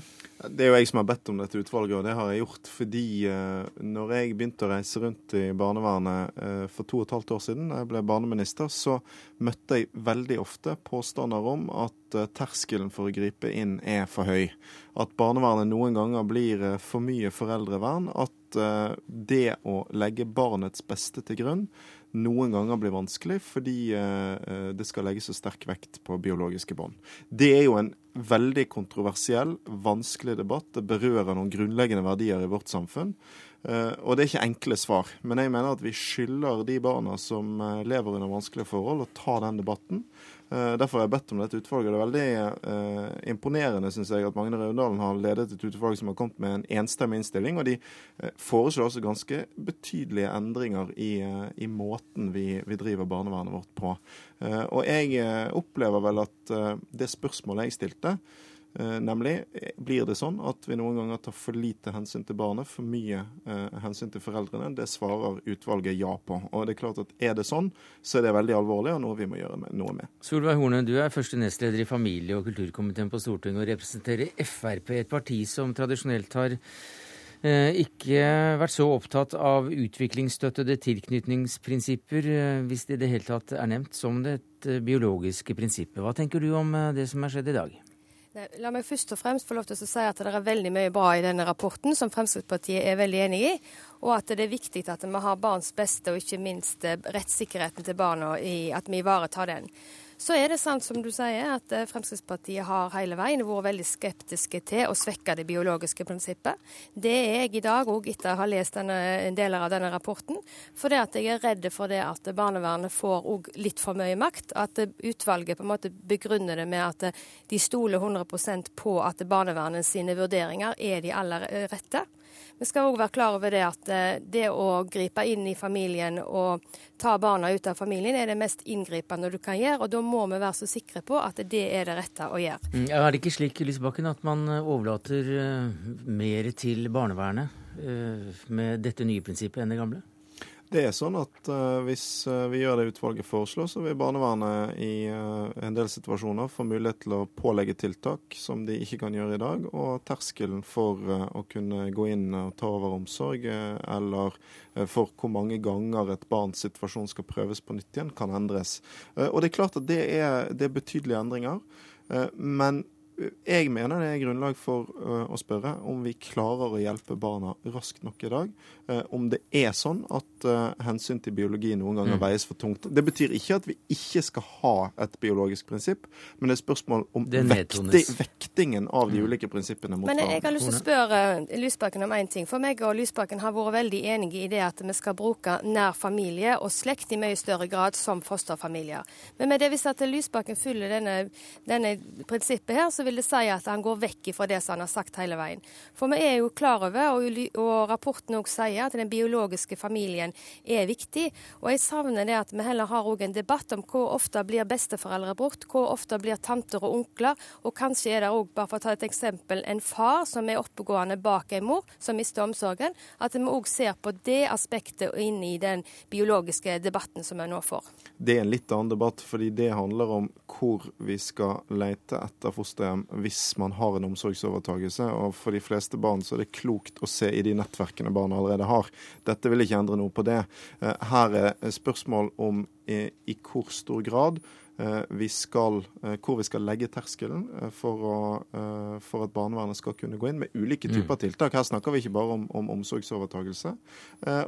Det er jo jeg som har bedt om dette utvalget, og det har jeg gjort fordi uh, når jeg begynte å reise rundt i barnevernet uh, for to og et halvt år siden, da jeg ble barneminister, så møtte jeg veldig ofte påstander om at terskelen for å gripe inn er for høy. At barnevernet noen ganger blir for mye foreldrevern. At det å legge barnets beste til grunn noen ganger blir vanskelig fordi eh, det skal legges så sterk vekt på biologiske bånd. Det er jo en veldig kontroversiell, vanskelig debatt. Det berører noen grunnleggende verdier i vårt samfunn. Eh, og det er ikke enkle svar. Men jeg mener at vi skylder de barna som eh, lever under vanskelige forhold, å ta den debatten. Eh, derfor har jeg bedt om dette utvalget. Det er veldig eh, imponerende synes jeg, at Magne Raundalen har ledet et utvalg som har kommet med en enstemmig innstilling. Og de eh, foreslår også ganske betydelige endringer i, i måten vi, vi, driver barnevernet vårt på. Og jeg opplever vel at det spørsmålet jeg stilte, nemlig blir det sånn at vi noen ganger tar for lite hensyn til barnet, for mye eh, hensyn til foreldrene. Det svarer utvalget ja på. Og det er klart at er det sånn, så er det veldig alvorlig og noe vi må gjøre noe med. Solveig Horne, du er første nestleder i familie- og kulturkomiteen på Stortinget og representerer Frp, et parti som tradisjonelt har eh, ikke vært så opptatt av utviklingsstøttede tilknytningsprinsipper, eh, hvis det i det hele tatt er nevnt, som det biologiske prinsippet. Hva tenker du om det som er skjedd i dag? La meg først og fremst få lov til å si at det er veldig mye bra i denne rapporten som Fremskrittspartiet er veldig enig i, og at det er viktig at vi har barns beste og ikke minst eh, rettssikkerheten til barna, at vi ivaretar den. Så er det sant som du sier, at eh, Fremskrittspartiet har hele veien vært veldig skeptiske til å svekke det biologiske prinsippet. Det er jeg i dag òg, etter å ha lest denne, deler av denne rapporten. For det at jeg er redd for det at barnevernet får litt for mye makt. At utvalget på en måte begrunner det med at de stoler 100% på at barnevernet sine vurderinger er de aller rette. Vi skal òg være klar over det at eh, det å gripe inn i familien og ta barna ut av familien er det mest inngripende du kan gjøre, og da må vi være så sikre på at det er det rette å gjøre. Mm, er det ikke slik Lysbakken, at man eh, overlater eh, mer til barnevernet med dette nye prinsippet enn det gamle? Det er sånn at uh, Hvis uh, vi gjør det utvalget foreslår, så vil barnevernet i uh, en del situasjoner få mulighet til å pålegge tiltak som de ikke kan gjøre i dag. Og terskelen for å kunne gå inn og ta over omsorg, eller for hvor mange ganger et barns situasjon skal prøves på nytt igjen, kan endres. Og Det er klart at det er, det er betydelige endringer. Men jeg mener det er grunnlag for uh, å spørre om vi klarer å hjelpe barna raskt nok i dag. Uh, om det er sånn at uh, hensyn til biologi noen ganger mm. veies for tungt. Det betyr ikke at vi ikke skal ha et biologisk prinsipp, men det er spørsmål om vekti, vektingen av de mm. ulike prinsippene mot barna. Men jeg har lyst til å spørre Lysbakken om én ting. For meg og Lysbakken har vært veldig enige i det at vi skal bruke nær familie og slekt i mye større grad som fosterfamilier. Men med det hvis at Lysbakken følger denne, denne prinsippet her, så vil det si at han går vekk fra det som han har sagt hele veien. For vi er jo klar over, og, rapporten òg sier, at den biologiske familien er viktig. Og jeg savner det at vi heller har en debatt om hvor ofte blir besteforeldre bort, hvor ofte blir tanter og onkler, og kanskje er det òg, bare for å ta et eksempel, en far som er oppegående bak en mor som mister omsorgen. At vi òg ser på det aspektet inn i den biologiske debatten som vi nå får. Det er en litt annen debatt, fordi det handler om hvor vi skal lete etter fosterhjem hvis man har en omsorgsovertagelse. Og for de fleste barn så er det klokt å se i de nettverkene barna allerede har. Dette vil ikke endre noe på det. Eh, her er spørsmål om i, hvor stor grad vi skal, eh, hvor vi skal legge terskelen eh, for, å, for, at barnevernet skal kunne gå inn med ulike typer mm. tiltak. Her snakker vi ikke bare om, om omsorgsovertagelse.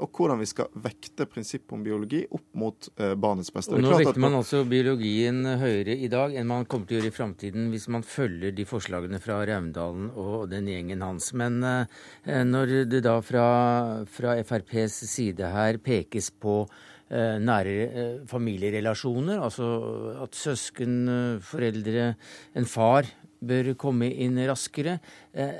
Og hvordan vi skal vekte prinsippet om biologi opp mot barnets beste. Og nå vekter man altså biologien høyere i dag enn man kommer til å gjøre i framtiden hvis man følger de forslagene fra Raundalen og den gjengen hans. Men når det da fra, fra FrPs side her pekes på Eh, nære eh, familierelasjoner. Altså at søsken, eh, foreldre, en far bør komme inn raskere.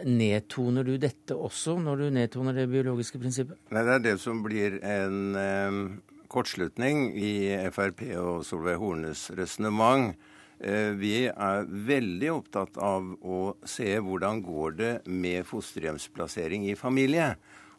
Nedtoner du dette også, når du nedtoner det biologiske prinsippet? Nei, Det er det som blir en eh, kortslutning i Frp og Solveig Hornes resonnement. Eh, vi er veldig opptatt av å se hvordan går det med fosterhjemsplassering i familie.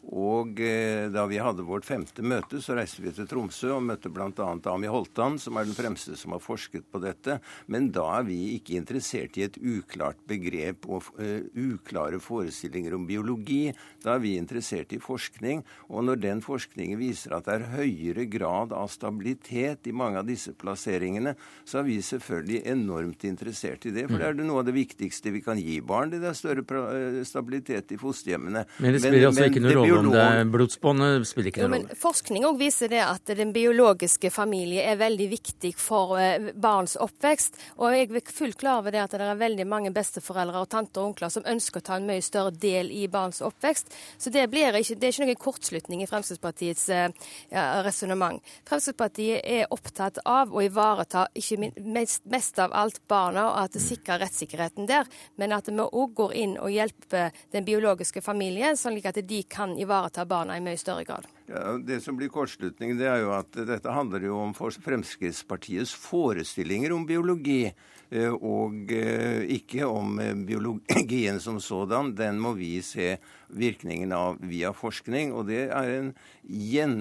Og eh, da vi hadde vårt femte møte, så reiste vi til Tromsø og møtte bl.a. Ami Holtan, som er den fremste som har forsket på dette. Men da er vi ikke interessert i et uklart begrep og uh, uklare forestillinger om biologi. Da er vi interessert i forskning. Og når den forskningen viser at det er høyere grad av stabilitet i mange av disse plasseringene, så er vi selvfølgelig enormt interessert i det. For det er det noe av det viktigste vi kan gi barn. Det er større eh, stabilitet i fosterhjemmene. Men det spiller altså ikke noe rolle om det blodsbåndet spiller ikke noen rolle. Forskning også viser det at den biologiske familie er veldig viktig for eh, barns oppvekst. Og jeg er fullt klar over det at det er veldig mange besteforeldre og tanter og onkler som ønsker å ta en mye større del i barns oppvekst. Så det, ikke, det er ikke noen kortslutning i Fremskrittspartiets eh, ja, resonnement. Fremskrittspartiet er opptatt av å ivareta ikke mest, mest av alt barna, og at det sikrer rettssikkerheten der, men at vi òg går inn og hjelper den biologiske familien, slik at de kan ivareta barna i mye større grad. Ja, det som blir kortslutning, det er jo at dette handler jo om Fremskrittspartiets forestillinger om biologi. Eh, og eh, ikke om eh, biologien som sådan. Den må vi se virkningen av via forskning. Og det en,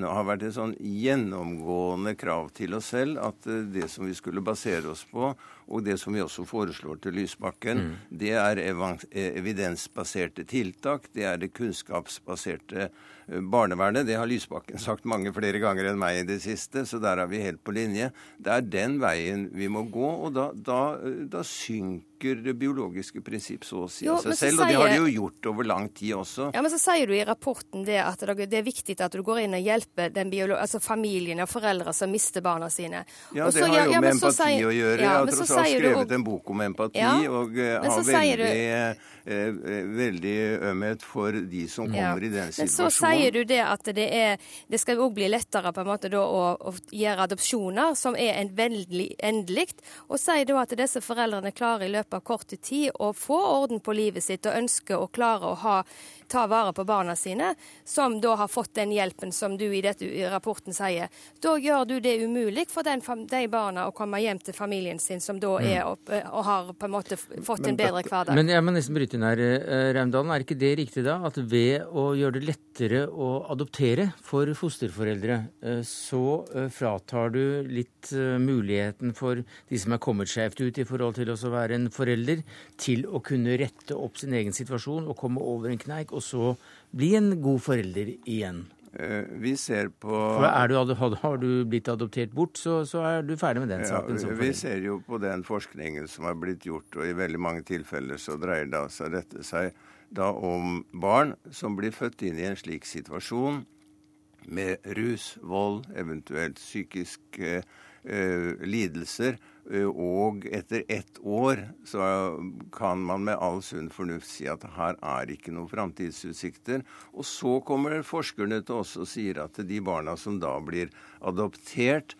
har vært et sånn gjennomgående krav til oss selv at det som vi skulle basere oss på, og det som vi også foreslår til Lysbakken, mm. det er evidensbaserte tiltak. Det er det kunnskapsbaserte barnevernet. Det har Lysbakken sagt mange flere ganger enn meg i det siste, så der er vi helt på linje. Det er den veien vi må gå, og da, da, da synker bruker det biologiske prinsipp så å si av seg selv, og det har de jo gjort over lang tid også. Ja, Men så sier du i rapporten det at det er viktig at du går inn og hjelper den altså familien og foreldre som mister barna sine. Ja, det har jo ja, med empati sier, å gjøre. Ja, jeg har tross alt skrevet en bok om empati, ja, og uh, har veldig, uh, veldig ømhet for de som kommer i den situasjonen. Men så sier du det at det, er, det skal òg bli lettere på en måte da å, å gjøre adopsjoner som er en veldig endelig, og sier da at disse foreldrene klarer i løpet løpet av kort tid å få orden på livet sitt og ønsker å klare å ha, ta vare på barna sine, som da har fått den hjelpen som du i dette i rapporten sier, da gjør du det umulig for den, de barna å komme hjem til familien sin, som da er Mm. opp, og har på en måte fått en bedre hverdag. Men jeg må nesten bryte inn her, Raumdalen. Er ikke det riktig da? At ved å gjøre det lettere å adoptere for fosterforeldre, eh, så eh, fratar du litt eh, muligheten for de som er kommet skjevt ut i forhold til å være en forelder, til å kunne rette opp sin egen situasjon og komme over en kneik, og så bli en god forelder igjen? Eh, Vi ser på For er du, har du blitt adoptert bort, så, så er du ferdig med den saken. som vi forelder. ser jo på den forskningen som har blitt gjort, og i veldig mange tilfeller så dreier det seg dette seg da om barn som blir født inn i en slik situasjon med rus, vold, eventuelt psykiske eh, lidelser. Og etter ett år så kan man med all sunn fornuft si at her er ikke noen framtidsutsikter. Og så kommer forskerne til oss og sier at de barna som da blir adoptert,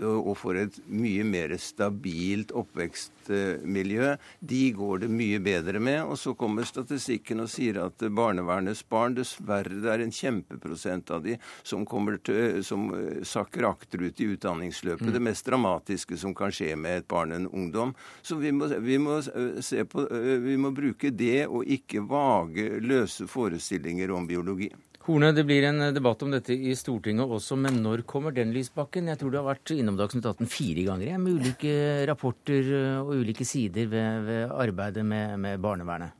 og får et mye mer stabilt oppvekstmiljø, de går det mye bedre med. Og så kommer statistikken og sier at barnevernets barn, dessverre det er en kjempeprosent av de som, kommer til, som eh, sakker akterut i utdanningsløpet. Mm. Det mest dramatiske som kan skje med et barn en ungdom. Så vi må, vi må, se på, vi må bruke det og ikke vage, løse forestillinger om biologi. Horne, det blir en debatt om dette i Stortinget også, men når kommer den, Lysbakken? Jeg tror du har vært innom Dagsnytt 18 fire ganger jeg, med ulike rapporter og ulike sider ved, ved arbeidet med, med barnevernet.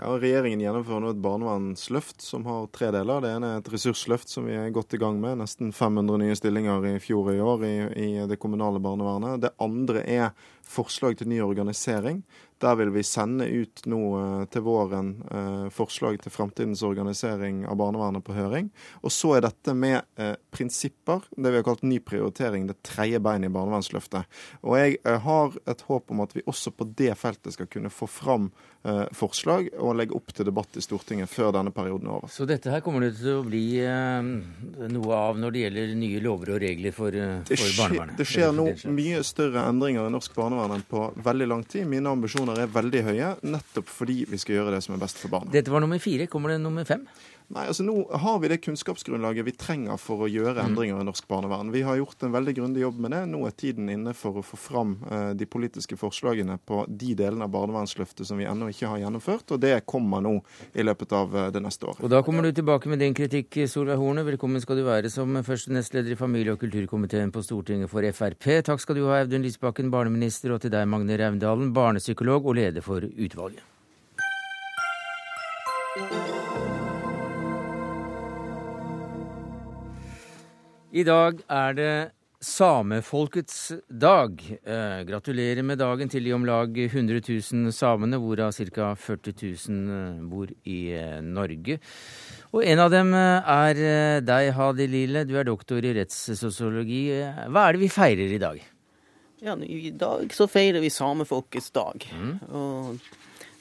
Ja, Regjeringen gjennomfører nå et barnevernsløft som har tre deler. Det ene er et ressursløft som vi er godt i gang med. Nesten 500 nye stillinger i fjor og i år i, i det kommunale barnevernet. Det andre er forslag til ny organisering. Der vil vi sende ut nå eh, til våren eh, forslag til framtidens organisering av barnevernet på høring. Og så er dette med eh, prinsipper, det vi har kalt ny prioritering, det tredje beinet i barnevernsløftet. Og jeg har et håp om at vi også på det feltet skal kunne få fram forslag og legge opp til debatt i Stortinget før denne perioden er over. Så dette her kommer det til å bli noe av når det gjelder nye lover og regler for, for barnevernet? det skjer nå mye større endringer i norsk barnevern enn på veldig lang tid. Mine ambisjoner er veldig høye, nettopp fordi vi skal gjøre det som er best for barna. Dette var nummer fire. Kommer det nummer fem? Nei, altså Nå har vi det kunnskapsgrunnlaget vi trenger for å gjøre Mm. endringer i norsk barnevern. Vi har gjort en veldig grundig jobb med det. Nå er tiden inne for å få fram eh, de politiske forslagene på de delene av barnevernsløftet som vi ennå ikke har gjennomført, og det kommer nå i løpet av eh, det neste året. Og da kommer du tilbake med din kritikk, Solveig Horne. Velkommen skal du være som første nestleder i familie- og kulturkomiteen på Stortinget for Frp. Takk skal du ha, Audun Lysbakken, barneminister, og til deg, Magne Raundalen, barnepsykolog og leder for utvalget. I dag er det samefolkets dag. Eh, gratulerer med dagen til de om lag 100 000 samene, hvorav ca. 40 000 bor i eh, Norge. Og en av dem eh, er eh, deg, Hadi Lille. Du er doktor i rettssosiologi. Hva er det vi feirer i dag? Ja, I dag så feirer vi samefolkets dag. Og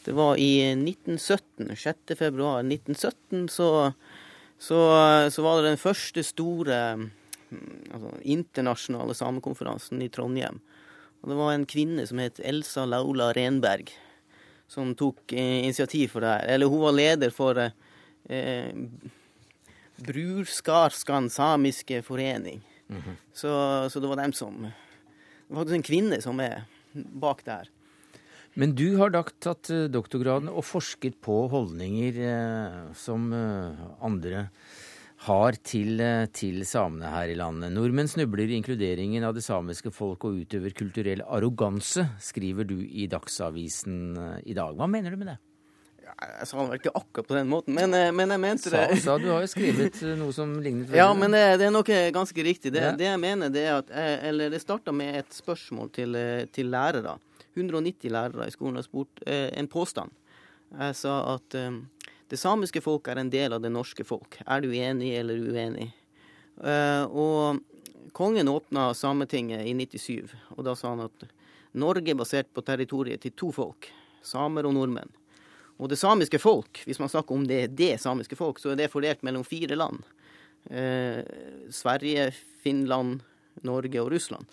det var i 1917, 6. februar 1917, så, så, så var det den første store mm, altså, internasjonale samekonferansen i Trondheim. Og det var en kvinne som het Elsa Laula Renberg, som tok eh, initiativ for det her. Eller hun var leder for eh, eh, Brurskarskan samiske forening. Så, så det var dem som Det var faktisk en kvinne som er bak det her. Men du har da tatt eh, doktorgraden og forsket på holdninger eh, som eh, andre har til, eh, til samene her i landet. Nordmenn snubler i inkluderingen av det samiske folk og utøver kulturell arroganse, skriver du i Dagsavisen eh, i dag. Hva mener du med det? Jeg sa det vel ikke akkurat på den måten, men, eh, men jeg mente Sa, det. sa du har jo skrevet noe som lignet Ja, men det, det er nok ganske riktig. Det, Ja. det jeg mener, det er at jeg, Eller det starta med et spørsmål til, til lærere. 190 lærere i skolen har spurt en påstand. Jeg sa at det samiske folk er en del av det norske folk. Er du enig eller uenig? Eh, og kongen åpna Sametinget i 97, og da sa han at Norge er basert på territoriet til to folk, samer og nordmenn. Og det samiske folk, hvis man snakker om det, det samiske folk, så er det fordelt mellom fire land. Eh, Sverige, Finland, Norge og Russland.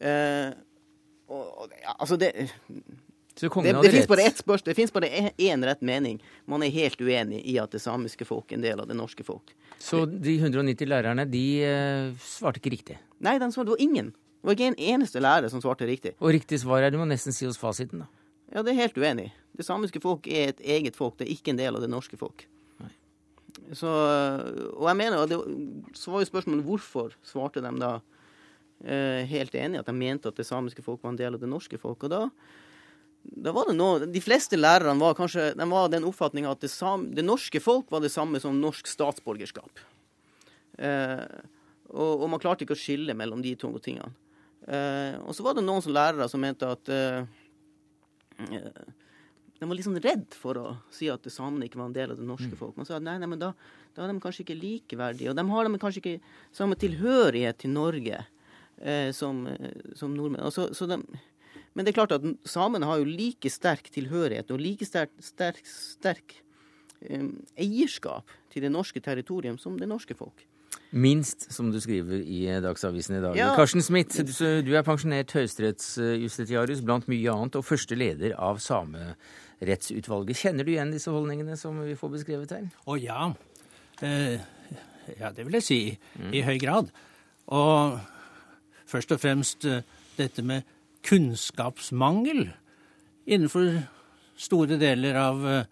Eh, og, og, ja, altså det det, det finnes bare ett spørsmål, det finnes bare én rett mening. Man er helt uenig i at det samiske folk er en del av det norske folk. Så de 190 lærerne, de uh, svarte ikke riktig? Nei, de svarte, det var ingen. Det var ikke en eneste lærer som svarte riktig. Og riktig svar er, du må nesten si oss fasiten, da. Ja, det er helt uenig. Det samiske folk er et eget folk, det er ikke en del av det norske folk. Nei. Så, og jeg mener, det, så var jo spørsmålet hvorfor svarte de da eh, helt enig at de mente at det samiske folk var en del av det norske folk. Og da da var det noe, De fleste lærerne var kanskje de var den oppfatninga at det, sam, det, norske folk var det samme som norsk statsborgerskap. Eh, og, og, man klarte ikke å skille mellom de to tingene. Eh, og så var det noen som lærere som mente at eh, eh De var litt sånn redd for å si at samene ikke var en del av det norske mm. folk. Man sa at nei, nei, men da, da, er de kanskje ikke likeverdige. Og de har de kanskje ikke samme tilhørighet til Norge eh, som, eh, som nordmenn. Og så, så de, men det er klart at samene har jo like sterk tilhørighet og like sterk, sterk, sterk um, eierskap til det norske territorium som det norske folk. Minst, som du skriver i Dagsavisen i dag. Ja. Karsten Smith, du er pensjonert høyesterettsjustitiarius blant mye annet, og første leder av Samerettsutvalget. Kjenner du igjen disse holdningene som vi får beskrevet her? Å ja. Eh, ja, det vil jeg si. Mm. I høy grad. Og først og fremst eh, dette med kunnskapsmangel innenfor store deler av eh,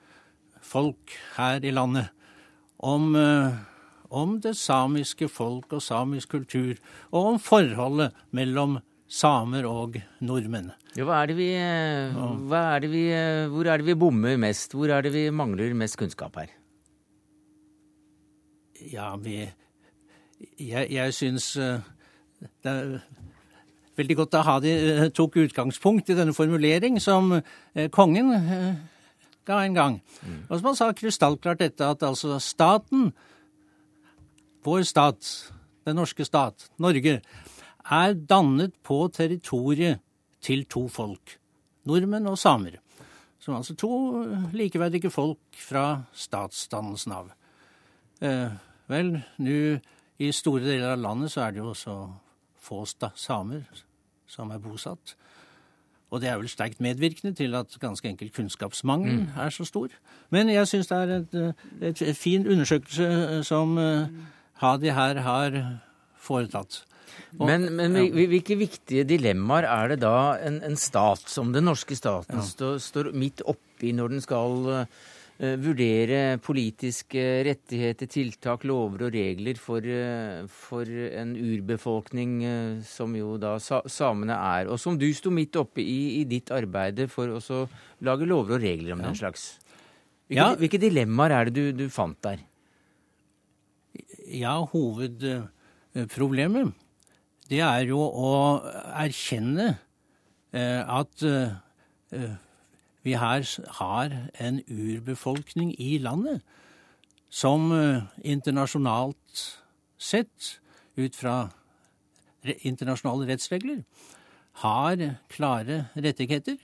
folk her i landet om, eh, om det samiske folk og samisk kultur, og om forholdet mellom samer og nordmenn. Ja, hva er det vi, eh, hva er det vi, hvor er det vi bommer mest? Hvor er det vi mangler mest kunnskap her? Ja, vi Jeg, jeg syns det er veldig godt da Hadi eh, tok utgangspunkt i denne formulering som eh, kongen eh, ga en gang. Mm. Og som han sa krystallklart dette at altså staten, vår stat, den norske stat, Norge, er dannet på territoriet til to folk. Nordmenn og samer. Som altså to likeverdige folk fra statsdannelsen av. Eh, vel, nå i store deler av landet så er det jo så få samer som er bosatt. Og det er vel sterkt medvirkende til at ganske enkelt kunnskapsmangelen mm. er så stor. Men jeg syns det er et, et, et fin undersøkelse eh, som uh, Hadi her har foretatt. Og, men, men hvilke viktige dilemmaer er det da en, en stat som den norske staten ja. står, står midt oppi når den skal Eh, vurdere politiske rettigheter, tiltak, lover og regler for, eh, for en urbefolkning eh, som jo da samene er, og som du sto midt oppe i i ditt arbeid for å lage lover og regler om ja. den slags. Hvilke, ja. hvilke, dilemmaer er det du, du fant der? Ja, hovedproblemet det er jo å erkjenne at vi her har en urbefolkning i landet som eh, internasjonalt sett, ut fra internasjonale rettsregler, har klare rettigheter,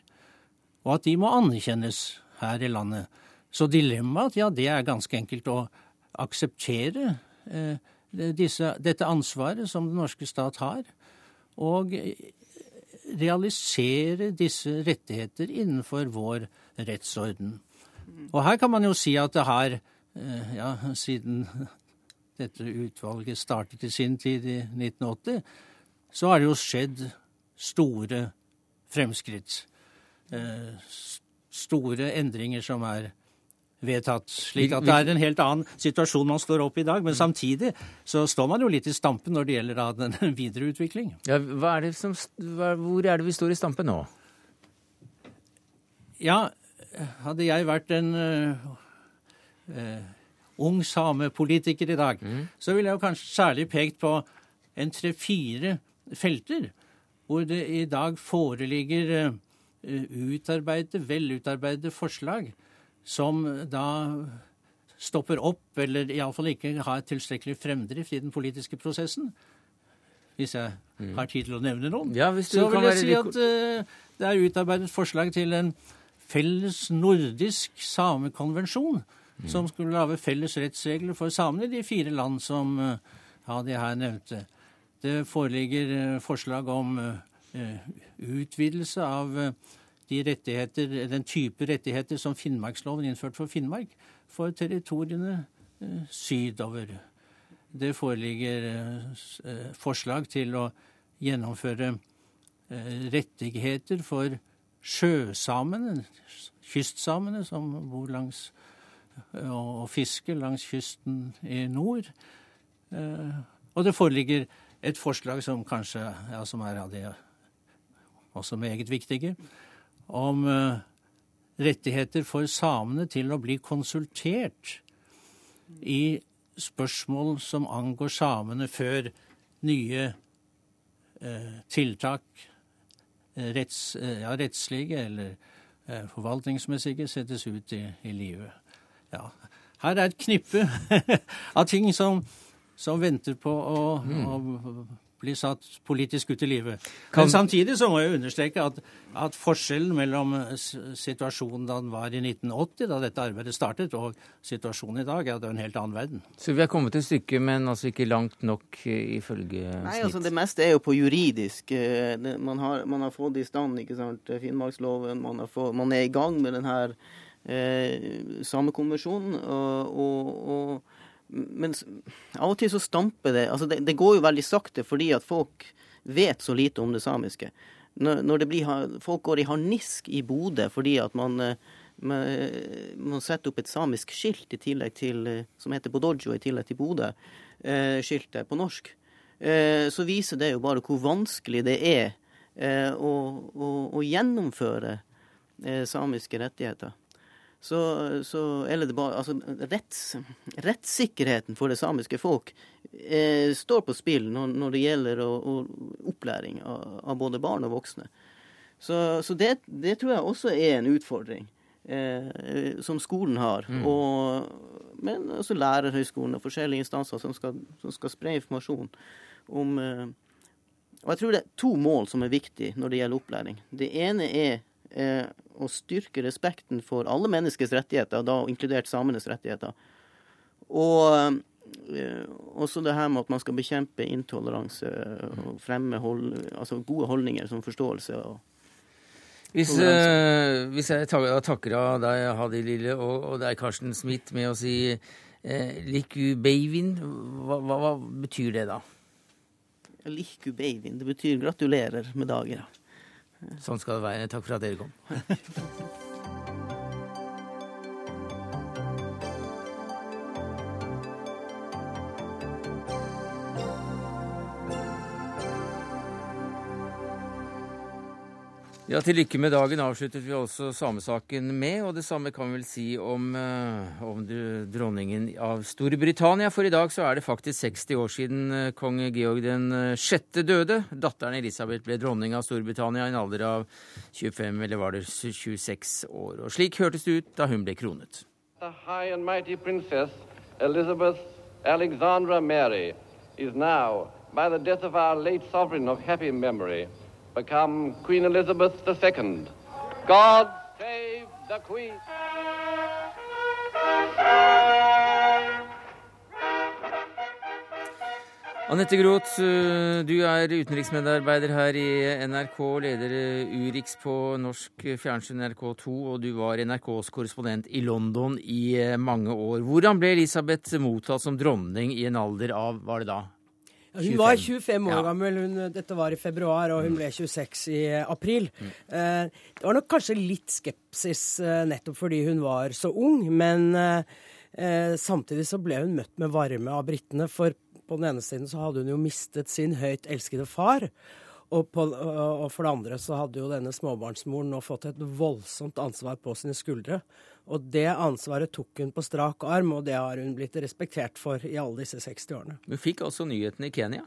og at de må anerkjennes her i landet. Så dilemmaet, ja, det er ganske enkelt å akseptere eh, disse, dette ansvaret som den norske stat har, og realisere disse rettigheter innenfor vår rettsorden. Og her kan man jo si at det har, eh, ja, siden dette utvalget startet i sin tid i 1980, så har det jo skjedd store fremskritt. Eh, store endringer som er vedtatt. Slik at det er en helt annen situasjon man står opp i i dag. Men samtidig så står man jo litt i stampen når det gjelder den videre utvikling. Ja, er som, hvor er det vi står i stampen nå? Ja, hadde jeg vært en uh, uh, ung samepolitiker i dag, mm. så ville jeg jo kanskje særlig pekt på en tre-fire felter hvor det i dag foreligger uh, utarbeidede, velutarbeidede forslag som da stopper opp, eller iallfall ikke har tilstrekkelig fremdrift i den politiske prosessen. Hvis jeg mm. har tid til å nevne noen. Ja, så vil jeg si at uh, det er utarbeidet forslag til en felles nordisk samekonvensjon, mm. som skulle lage felles rettsregler for samene i de fire land som uh, Hadi her nevnte. Det foreligger uh, forslag om utvidelse av de rettigheter, den type rettigheter som Finnmarksloven innførte for Finnmark, for territoriene eh, sydover. Det foreligger eh, forslag til å gjennomføre eh, rettigheter for sjøsamene, kystsamene som bor langs og fisker langs kysten i nord. Og det foreligger et forslag som kanskje ja, som er av det også meget viktige, om uh, rettigheter for samene til å bli konsultert i spørsmål som angår samene før nye uh, tiltak, uh, retts, ja, rettslige eller forvaltningsmessige, settes ut i, i livet. Ja. Her er et knippe av ting som, som venter på å, mm. å blir satt politisk ut i livet. Men samtidig så må jeg understreke at, at, forskjellen mellom situasjonen da den var i 1980, da dette arbeidet startet, og situasjonen i dag, er at det er en helt annen verden. Så vi har kommet til stykket, men altså ikke langt nok eh, ifølge snitt? Nei, altså Det meste er jo på juridisk. Eh, man har, man har fått i stand ikke sant, Finnmarksloven, man, fått, man er i gang med denne eh, samekonvensjonen. og, og, og men av og til så stamper det altså det, det, går jo veldig sakte fordi at folk vet så lite om det samiske. Når, når det blir, folk går i harnisk i Bodø fordi at man, eh, man, man, setter opp et samisk skilt i tillegg til, eh, som heter Bodojo i tillegg til Bodø-skiltet eh, på norsk, eh, så viser det jo bare hvor vanskelig det er eh, å, å, å, gjennomføre eh, samiske rettigheter så, så eller det bare, altså, retts, rettssikkerheten for det samiske folk eh, står på spill når, når det gjelder å, å, opplæring av, av, både barn og voksne. Så, så det, det, tror jeg også er en utfordring eh, som skolen har. Mm. Og, men også lærerhøyskolen og forskjellige instanser som skal, som skal spre informasjon om eh, Og jeg tror det er to mål som er viktige når det gjelder opplæring. Det ene er eh, å styrke respekten for alle menneskers rettigheter, da inkludert samenes rettigheter. Og eh, også det her med at man skal bekjempe intoleranse og fremme hold, altså gode holdninger som forståelse. og hvis, uh, hvis, jeg takker av deg, Hadi Lille, og, og deg, Karsten Smith, med å si eh, Liku beivin, hva, hva, hva, betyr det da? Liku beivin, det betyr gratulerer med dagen. Sånn skal det være. Takk for at dere kom. Ja, Til lykke med dagen avsluttet vi også samesaken med, og det samme kan vi vel si om, uh, om dronningen av Storbritannia. For i dag så er det faktisk 60 år siden uh, kong Georg den uh, sjette døde. Datteren Elisabeth ble dronning av Storbritannia i en alder av 25, eller var det 26 år. Og slik hørtes det ut da hun ble kronet. The high and mighty princess Elizabeth Alexandra Mary is now, by the death of our late sovereign of happy memory, become Queen Elizabeth II. God save the Queen! Anette Groth, du er utenriksmedarbeider her i NRK, leder eh, Urix på norsk fjernsyn NRK2, og du var NRKs korrespondent i London i eh, mange år. Hvordan ble Elisabeth mottatt som dronning i en alder av, var det da, hun var 25 år ja. gammel, hun, dette var i februar, og hun ble 26 i april. Mm. Eh, det var nok kanskje litt skepsis eh, nettopp fordi hun var så ung, men eh, eh samtidig så ble hun møtt med varme av britene. For på den ene siden så hadde hun jo mistet sin høyt elskede far. Og, på, og, for det andre så hadde jo denne småbarnsmoren nå fått et voldsomt ansvar på sine skuldre. Og det ansvaret tok hun på strak arm, og det har hun blitt respektert for i alle disse 60 årene. Hun fikk altså nyheten i Kenya?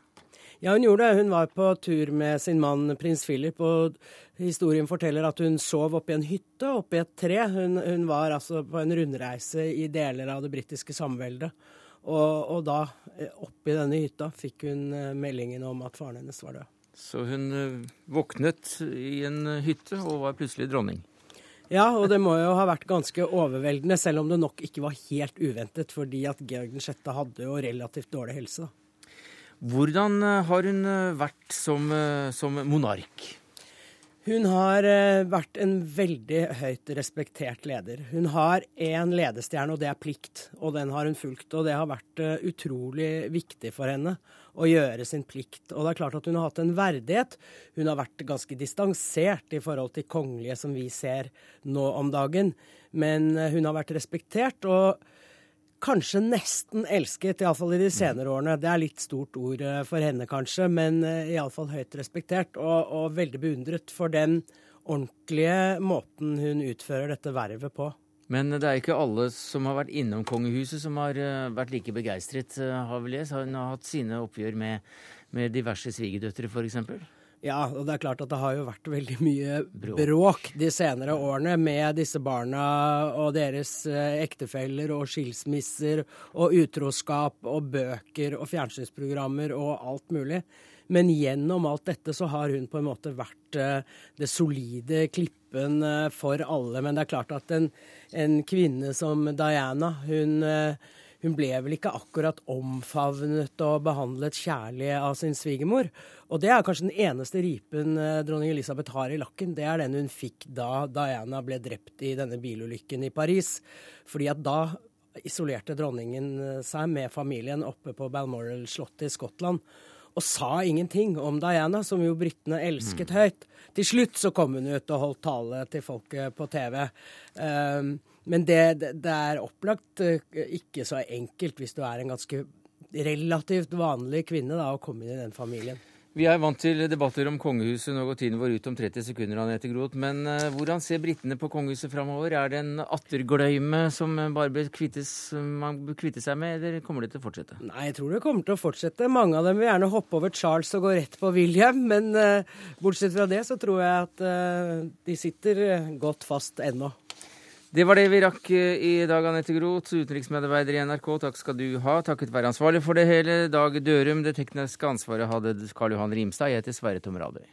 Ja, hun gjorde det. Hun var på tur med sin mann prins Philip, og historien forteller at hun sov oppi en hytte, oppi et tre. Hun, hun var altså på en rundreise i deler av det britiske samveldet. Og, og da, eh, oppi denne hytta, fikk hun eh, meldingen om at faren hennes var død. Så hun eh, våknet i en hytte og var plutselig dronning? Ja, og det må jo ha vært ganske overveldende, selv om det nok ikke var helt uventet, fordi at Georg 6. hadde jo relativt dårlig helse. Da. Hvordan eh, har hun eh, vært som, som monark? Hun har eh, vært en veldig høyt respektert leder. Hun har én ledestjerne, og det er plikt. Og den har hun fulgt. Og det har vært eh, utrolig viktig for henne å gjøre sin plikt. Og det er klart at hun har hatt en verdighet. Hun har vært ganske distansert i forhold til kongelige som vi ser nå om dagen. Men eh, hun har vært respektert. og kanskje nesten elsket, iallfall i de senere årene. Det er litt stort ord eh, for henne, kanskje, men eh, iallfall høyt respektert. Og, og, veldig beundret for den ordentlige måten hun utfører dette vervet på. Men det er ikke alle som har vært innom kongehuset som har eh, vært like begeistret, har vi lest. Hun har hatt sine oppgjør med, med diverse svigerdøtre, f.eks.? Ja, og det er klart at det har jo vært veldig mye bråk de senere årene med disse barna og deres eh, ektefeller og skilsmisser og utroskap og bøker og fjernsynsprogrammer og alt mulig. Men gjennom alt dette så har hun på en måte vært eh, det solide klippen eh, for alle. Men det er klart at en, en kvinne som Diana, hun hun ble vel ikke akkurat omfavnet og behandlet kjærlig av sin svigermor. Og det er kanskje den eneste ripen eh, dronning Elisabeth har i lakken. Det er den hun fikk da Diana ble drept i denne bilulykken i Paris. Fordi at da isolerte dronningen eh, seg med familien oppe på Balmoral slottet i Skottland. Og sa ingenting om Diana, som jo britene elsket mm. høyt. Til slutt så kom hun ut og holdt tale til folket på TV. Um, men det, det, er opplagt uh, ikke så enkelt hvis du er en ganske relativt vanlig kvinne da, å komme inn i den familien. Vi er vant til debatter om kongehuset. Nå går tiden vår ut om 30 sekunder. Anette Groth. Men uh, hvordan ser britene på kongehuset framover? Er det en attergløyme som bare bør kvittes, man bør kvitte seg med, eller kommer det til å fortsette? Nei, jeg tror det kommer til å fortsette. Mange av dem vil gjerne hoppe over Charles og gå rett på William. Men uh, bortsett fra det så tror jeg at uh, de sitter godt fast ennå. Det var det vi rakk eh, i dag, Anette Groth, utenriksmedarbeider i NRK. Takk skal du ha. Takket være ansvarlig for det hele, Dag Dørum. Det tekniske ansvaret hadde Karl Johan Rimstad. Jeg heter Sverre Tom Radøy.